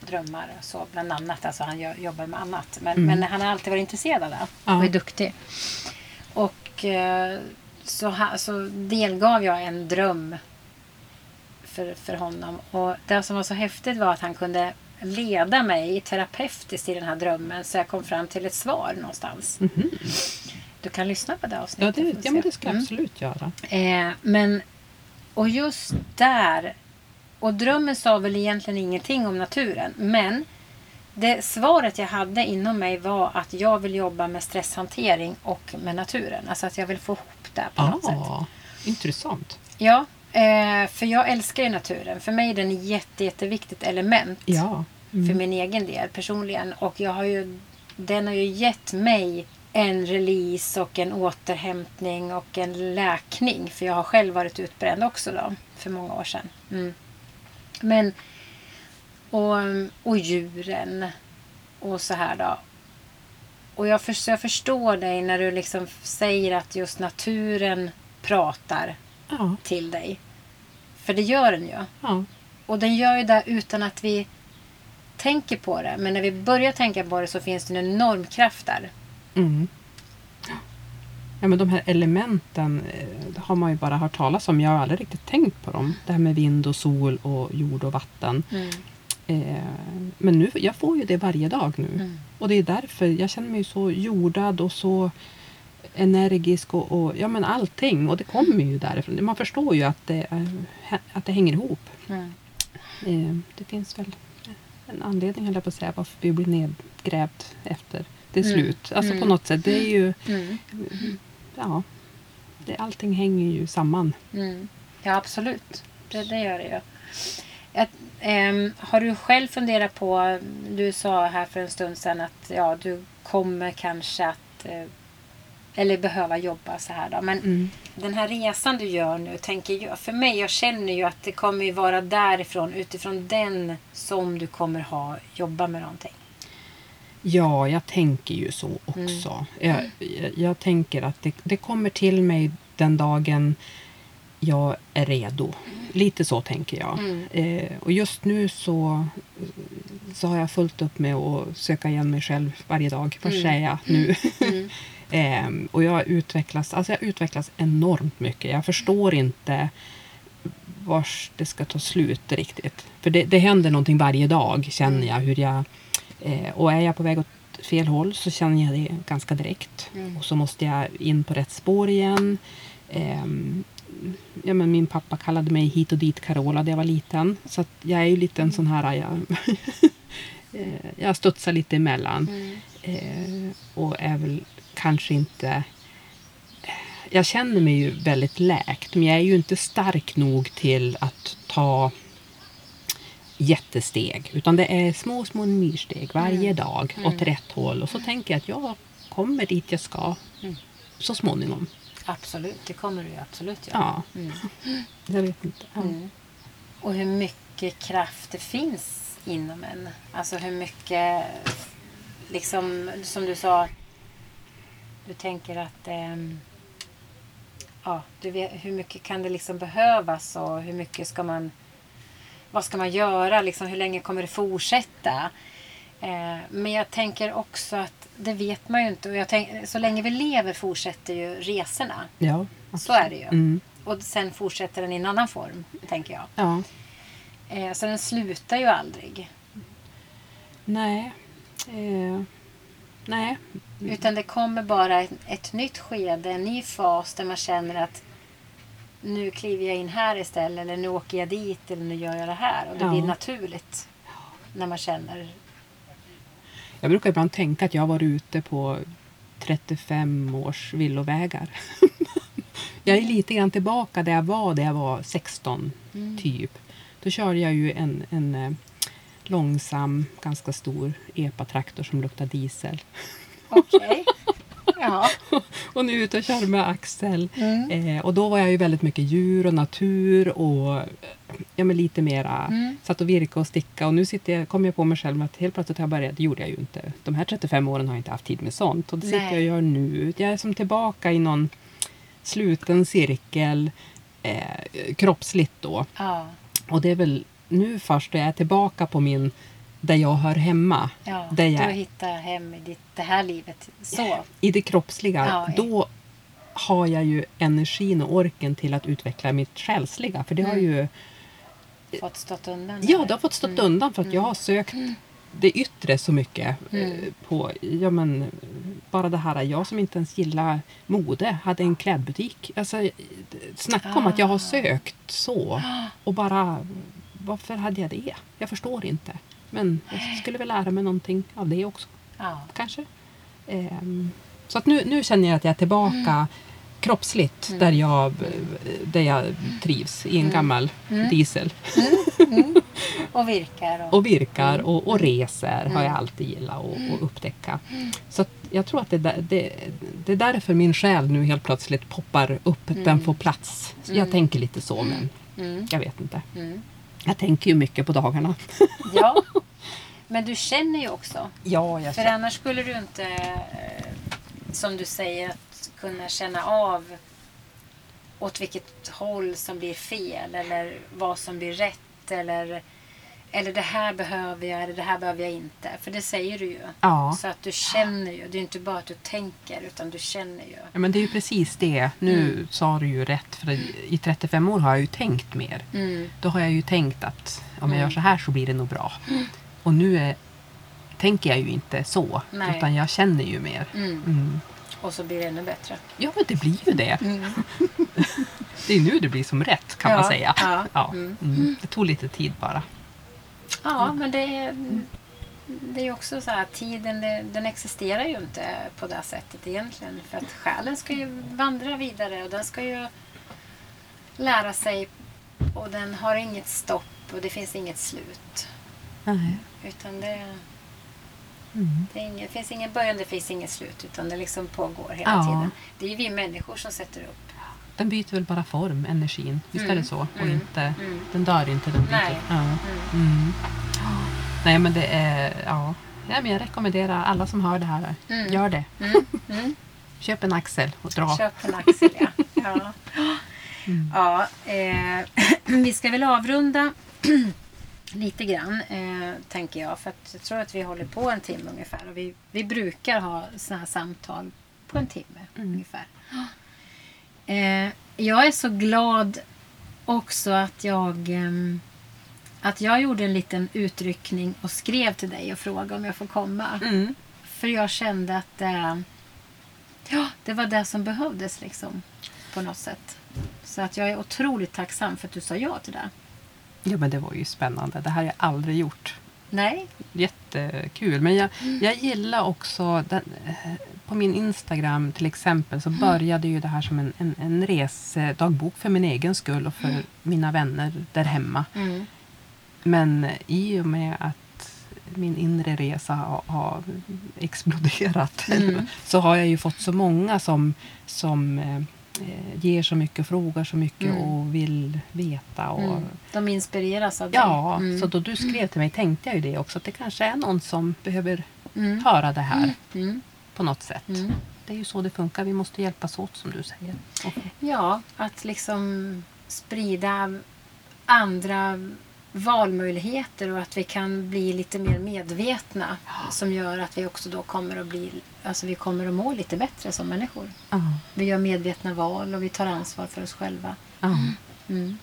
drömmar och så bland annat. Alltså han gör, jobbar med annat. Men, Mm. men han har alltid varit intresserad av det Ja. och är duktig. Och eh, så, ha, så delgav jag en dröm för, för honom. Och det som var så häftigt var att han kunde leda mig terapeutiskt i den här drömmen så jag kom fram till ett svar någonstans. Du kan lyssna på det Ja, avsnittet. det, får ja, men det ska jag Mm. absolut göra. Eh, men, och just där, och drömmen sa väl egentligen ingenting om naturen, men det svaret jag hade inom mig var att jag vill jobba med stresshantering och med naturen. Alltså att jag vill få ihop det på något sätt. Ah, intressant. Ja, eh, för jag älskar ju naturen. För mig är den ett jätte, jätteviktigt element Ja. för min egen del personligen. Och jag har ju, den har ju gett mig en release och en återhämtning och en läkning. För jag har själv varit utbränd också då, för många år sedan. Mm. Men, och, och djuren och så här då. Och jag, för, jag förstår dig när du liksom säger att just naturen pratar Ja. till dig. För det gör den ju. ja. Och den gör ju det utan att vi tänker på det. Men när vi börjar tänka på det så finns det en enorm kraft där. Mm. Ja, men de här elementen eh, har man ju bara hört talas om. Jag har aldrig riktigt tänkt på dem. Det här med vind och sol och jord och vatten. Eh, men nu, jag får ju det varje dag nu. Mm. Och det är därför jag känner mig så jordad och så energisk och, och ja men allting. Och det kommer ju därifrån. Man förstår ju att det, är, att det hänger ihop. Mm. Eh, det finns väl en anledning höll jag på att säga varför vi blir nedgrävt efter det är Mm. slut. Alltså på Mm. något sätt. Det är ju, Mm. ja, det, allting hänger ju samman. Mm. Ja, absolut. Det, det gör det ju. Att, ehm, har du själv funderat på, du sa här för en stund sedan att ja, du kommer kanske att eh, eller behöva jobba så här då. Men Mm. den här resan du gör nu, tänker jag, för mig, jag känner ju att det kommer vara därifrån, utifrån den som du kommer ha jobba med någonting. Ja, jag tänker ju så också. Jag, jag, jag tänker att det, det kommer till mig den dagen jag är redo. Lite så tänker jag. Eh, och just nu så, så har jag fullt upp med att söka igen mig själv varje dag. Vad säger jag nu? [laughs] Ehm, och jag utvecklas, alltså jag utvecklas enormt mycket. Jag förstår inte vars det ska ta slut riktigt. För det, det händer någonting varje dag känner jag. hur jag eh, Och är jag på väg åt fel håll så känner jag det ganska direkt. Och så måste jag in på rätt spår igen. Ehm, ja, men min pappa kallade mig hit och dit Carola när jag var liten. Så jag är ju lite en sån här... Jag, [laughs] eh, jag studsar lite emellan. Eh, och är väl kanske inte... Jag känner mig ju väldigt läkt, men jag är ju inte stark nog till att ta jättesteg. Utan det är små, små myrsteg varje dag åt rätt håll. Och så tänker jag att jag kommer dit jag ska så småningom. Absolut, det kommer du ju absolut göra. Ja. [laughs] Jag vet inte. Ja. Och hur mycket kraft det finns inom en. Alltså hur mycket, liksom som du sa, du tänker att ehm, ja, du vet, hur mycket kan det liksom behövas och hur mycket ska man, vad ska man göra, liksom, hur länge kommer det fortsätta? Eh, men jag tänker också att det vet man ju inte och jag tänker, så länge vi lever fortsätter ju resorna. Ja, Så är det ju. Mm. Och sen fortsätter den i en annan form, tänker jag. Ja. Eh, så den slutar ju aldrig. Nej. Eh, nej. Utan det kommer bara ett, ett nytt skede, en ny fas där man känner att nu kliver jag in här istället eller nu åker jag dit eller nu gör jag det här. Och det Ja. blir naturligt när man känner Jag brukar ibland tänka att jag har varit ute på 35 års villovägar. [laughs] jag är lite grann tillbaka där jag var där jag var 16, typ. Då körde jag ju en, en eh, långsam, ganska stor epatraktor som luktar diesel. okej. ja. [laughs] Och nu ute och kör med Axel. Mm. Eh, och då var jag ju väldigt mycket djur och natur och ja, men lite mera Mm. satt och virka och sticka. Och nu sitter jag, kom jag på mig själv att helt plötsligt har jag börjat, det gjorde jag ju inte. De här 35 åren har jag inte haft tid med sånt. Och det sitter Nej. jag och gör nu. Jag är som tillbaka i någon sluten cirkel, eh, kroppsligt då. Ja. Och det är väl nu först då jag är tillbaka på min, där jag hör hemma. ja. Där jag, Du hittar hem i ditt, det här livet. Så. I det kroppsliga, Ja, då har jag ju energin och orken till att utveckla mitt själsliga. För det har Mm. ju Fått stått undan. Ja, det har fått stått undan för att jag har sökt det yttre så mycket. eh, på, ja, men, bara det här, jag som inte ens gillar mode, hade en klädbutik. Alltså, snacka om att jag har Ah. sökt så. [gasps] Och bara, varför hade jag det? Jag förstår inte. Men jag skulle väl lära mig någonting av det också, Ja. kanske. Ehm, så att nu, nu känner jag att jag är tillbaka kroppsligt där, jag, där jag trivs i en gammal diesel. [laughs] Och virkar. Och, Och virkar och, och reser har jag alltid gillat att upptäcka. Så jag tror att det, där- det, det är därför min själ nu helt plötsligt poppar upp. Den får plats. Jag tänker lite så men Mm. jag vet inte. Jag tänker ju mycket på dagarna. [laughs] Ja. Men du känner ju också. Ja, jag För annars skulle du inte, eh, som du säger, att kunna känna av åt vilket håll som blir fel eller vad som blir rätt eller, eller det här behöver jag eller det här behöver jag inte. För det säger du ju. Ja. Så att du känner ju. Det är inte bara att du tänker utan du känner ju. Ja, men det är ju precis det. Nu sa du ju rätt. För i 35 år har jag ju tänkt mer. Mm. Då har jag ju tänkt att om jag gör så här så blir det nog bra. Och nu är, tänker jag ju inte så. Nej. Utan jag känner ju mer. Mm. Mm. Och så blir det ännu bättre. Ja, men det blir ju det. Mm. [laughs] Det är nu det blir som rätt kan Ja, man säga. ja, Ja. mm. Mm. Det tog lite tid bara. Ja, men det är, det är ju också så här, tiden den existerar ju inte på det sättet egentligen. För att själen ska ju vandra vidare och den ska ju lära sig och den har inget stopp och det finns inget slut. Nej. Utan det, Mm. det, inget, det finns ingen början, det finns inget slut. Utan det liksom pågår hela Ja. tiden. Det är ju vi människor som sätter upp. Den byter väl bara form, energin. Visst är Mm. det så? Och Mm. inte, Mm. Den dör inte, den byter. Nej. Mm. Mm. Nej men det är, ja. ja men jag rekommenderar alla som hör det här, Mm. gör det. Mm. Mm. [laughs] Köp en axel och dra. Köp en axel, ja. ja. [laughs] Mm. ja eh, [clears throat] vi ska väl avrunda [clears throat] lite grann, eh, tänker jag. För jag tror att vi håller på en timme ungefär. Och vi, vi brukar ha sådana här samtal på en timme Mm. ungefär. Eh, jag är så glad också att jag ehm, att jag gjorde en liten utryckning och skrev till dig och frågade om jag får komma. Mm. För jag kände att eh, ja, det var det som behövdes liksom. På något sätt. Så att jag är otroligt tacksam för att du sa ja till det. Ja men det var ju spännande. Det här har jag aldrig gjort. Nej. Jättekul. Men jag, Mm. jag gillar också den, eh, på min Instagram till exempel Mm. så började ju det här som en, en, en resedagbok för min egen skull och för Mm. mina vänner där hemma. Mm. Men i och med att min inre resa har, har exploderat Mm. [laughs] så har jag ju fått så många som, som eh, ger så mycket, frågar så mycket Mm. och vill veta. Och, Mm. De inspireras av dig. Ja, Mm. så då du skrev till mig tänkte jag ju det också att det kanske är någon som behöver Mm. höra det här Mm. På något sätt. Mm. Det är ju så det funkar. Vi måste hjälpas åt som du säger. Och, Ja, att liksom sprida andra valmöjligheter och att vi kan bli lite mer medvetna som gör att vi också då kommer att bli, alltså vi kommer att må lite bättre som människor. ja, Vi gör medvetna val och vi tar ansvar för oss själva. ja, Mm.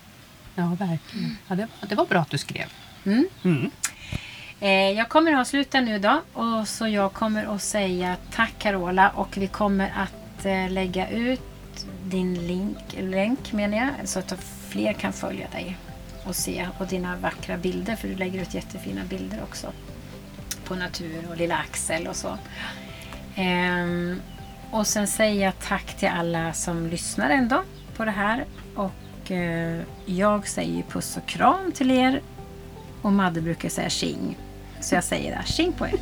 ja, verkligen. Ja, det, det var bra att du skrev. Mm. Eh, jag kommer att avsluta nu då och så jag kommer att säga tack Carola och vi kommer att eh, lägga ut din link, länk menar jag, så att fler kan följa dig och se och dina vackra bilder för du lägger ut jättefina bilder också på natur och lilla Axel och så. Ehm, och sen säger jag tack till alla som lyssnar ändå på det här och eh, jag säger puss och kram till er och Madde brukar säga tjing. Så jag säger det, tjing på er.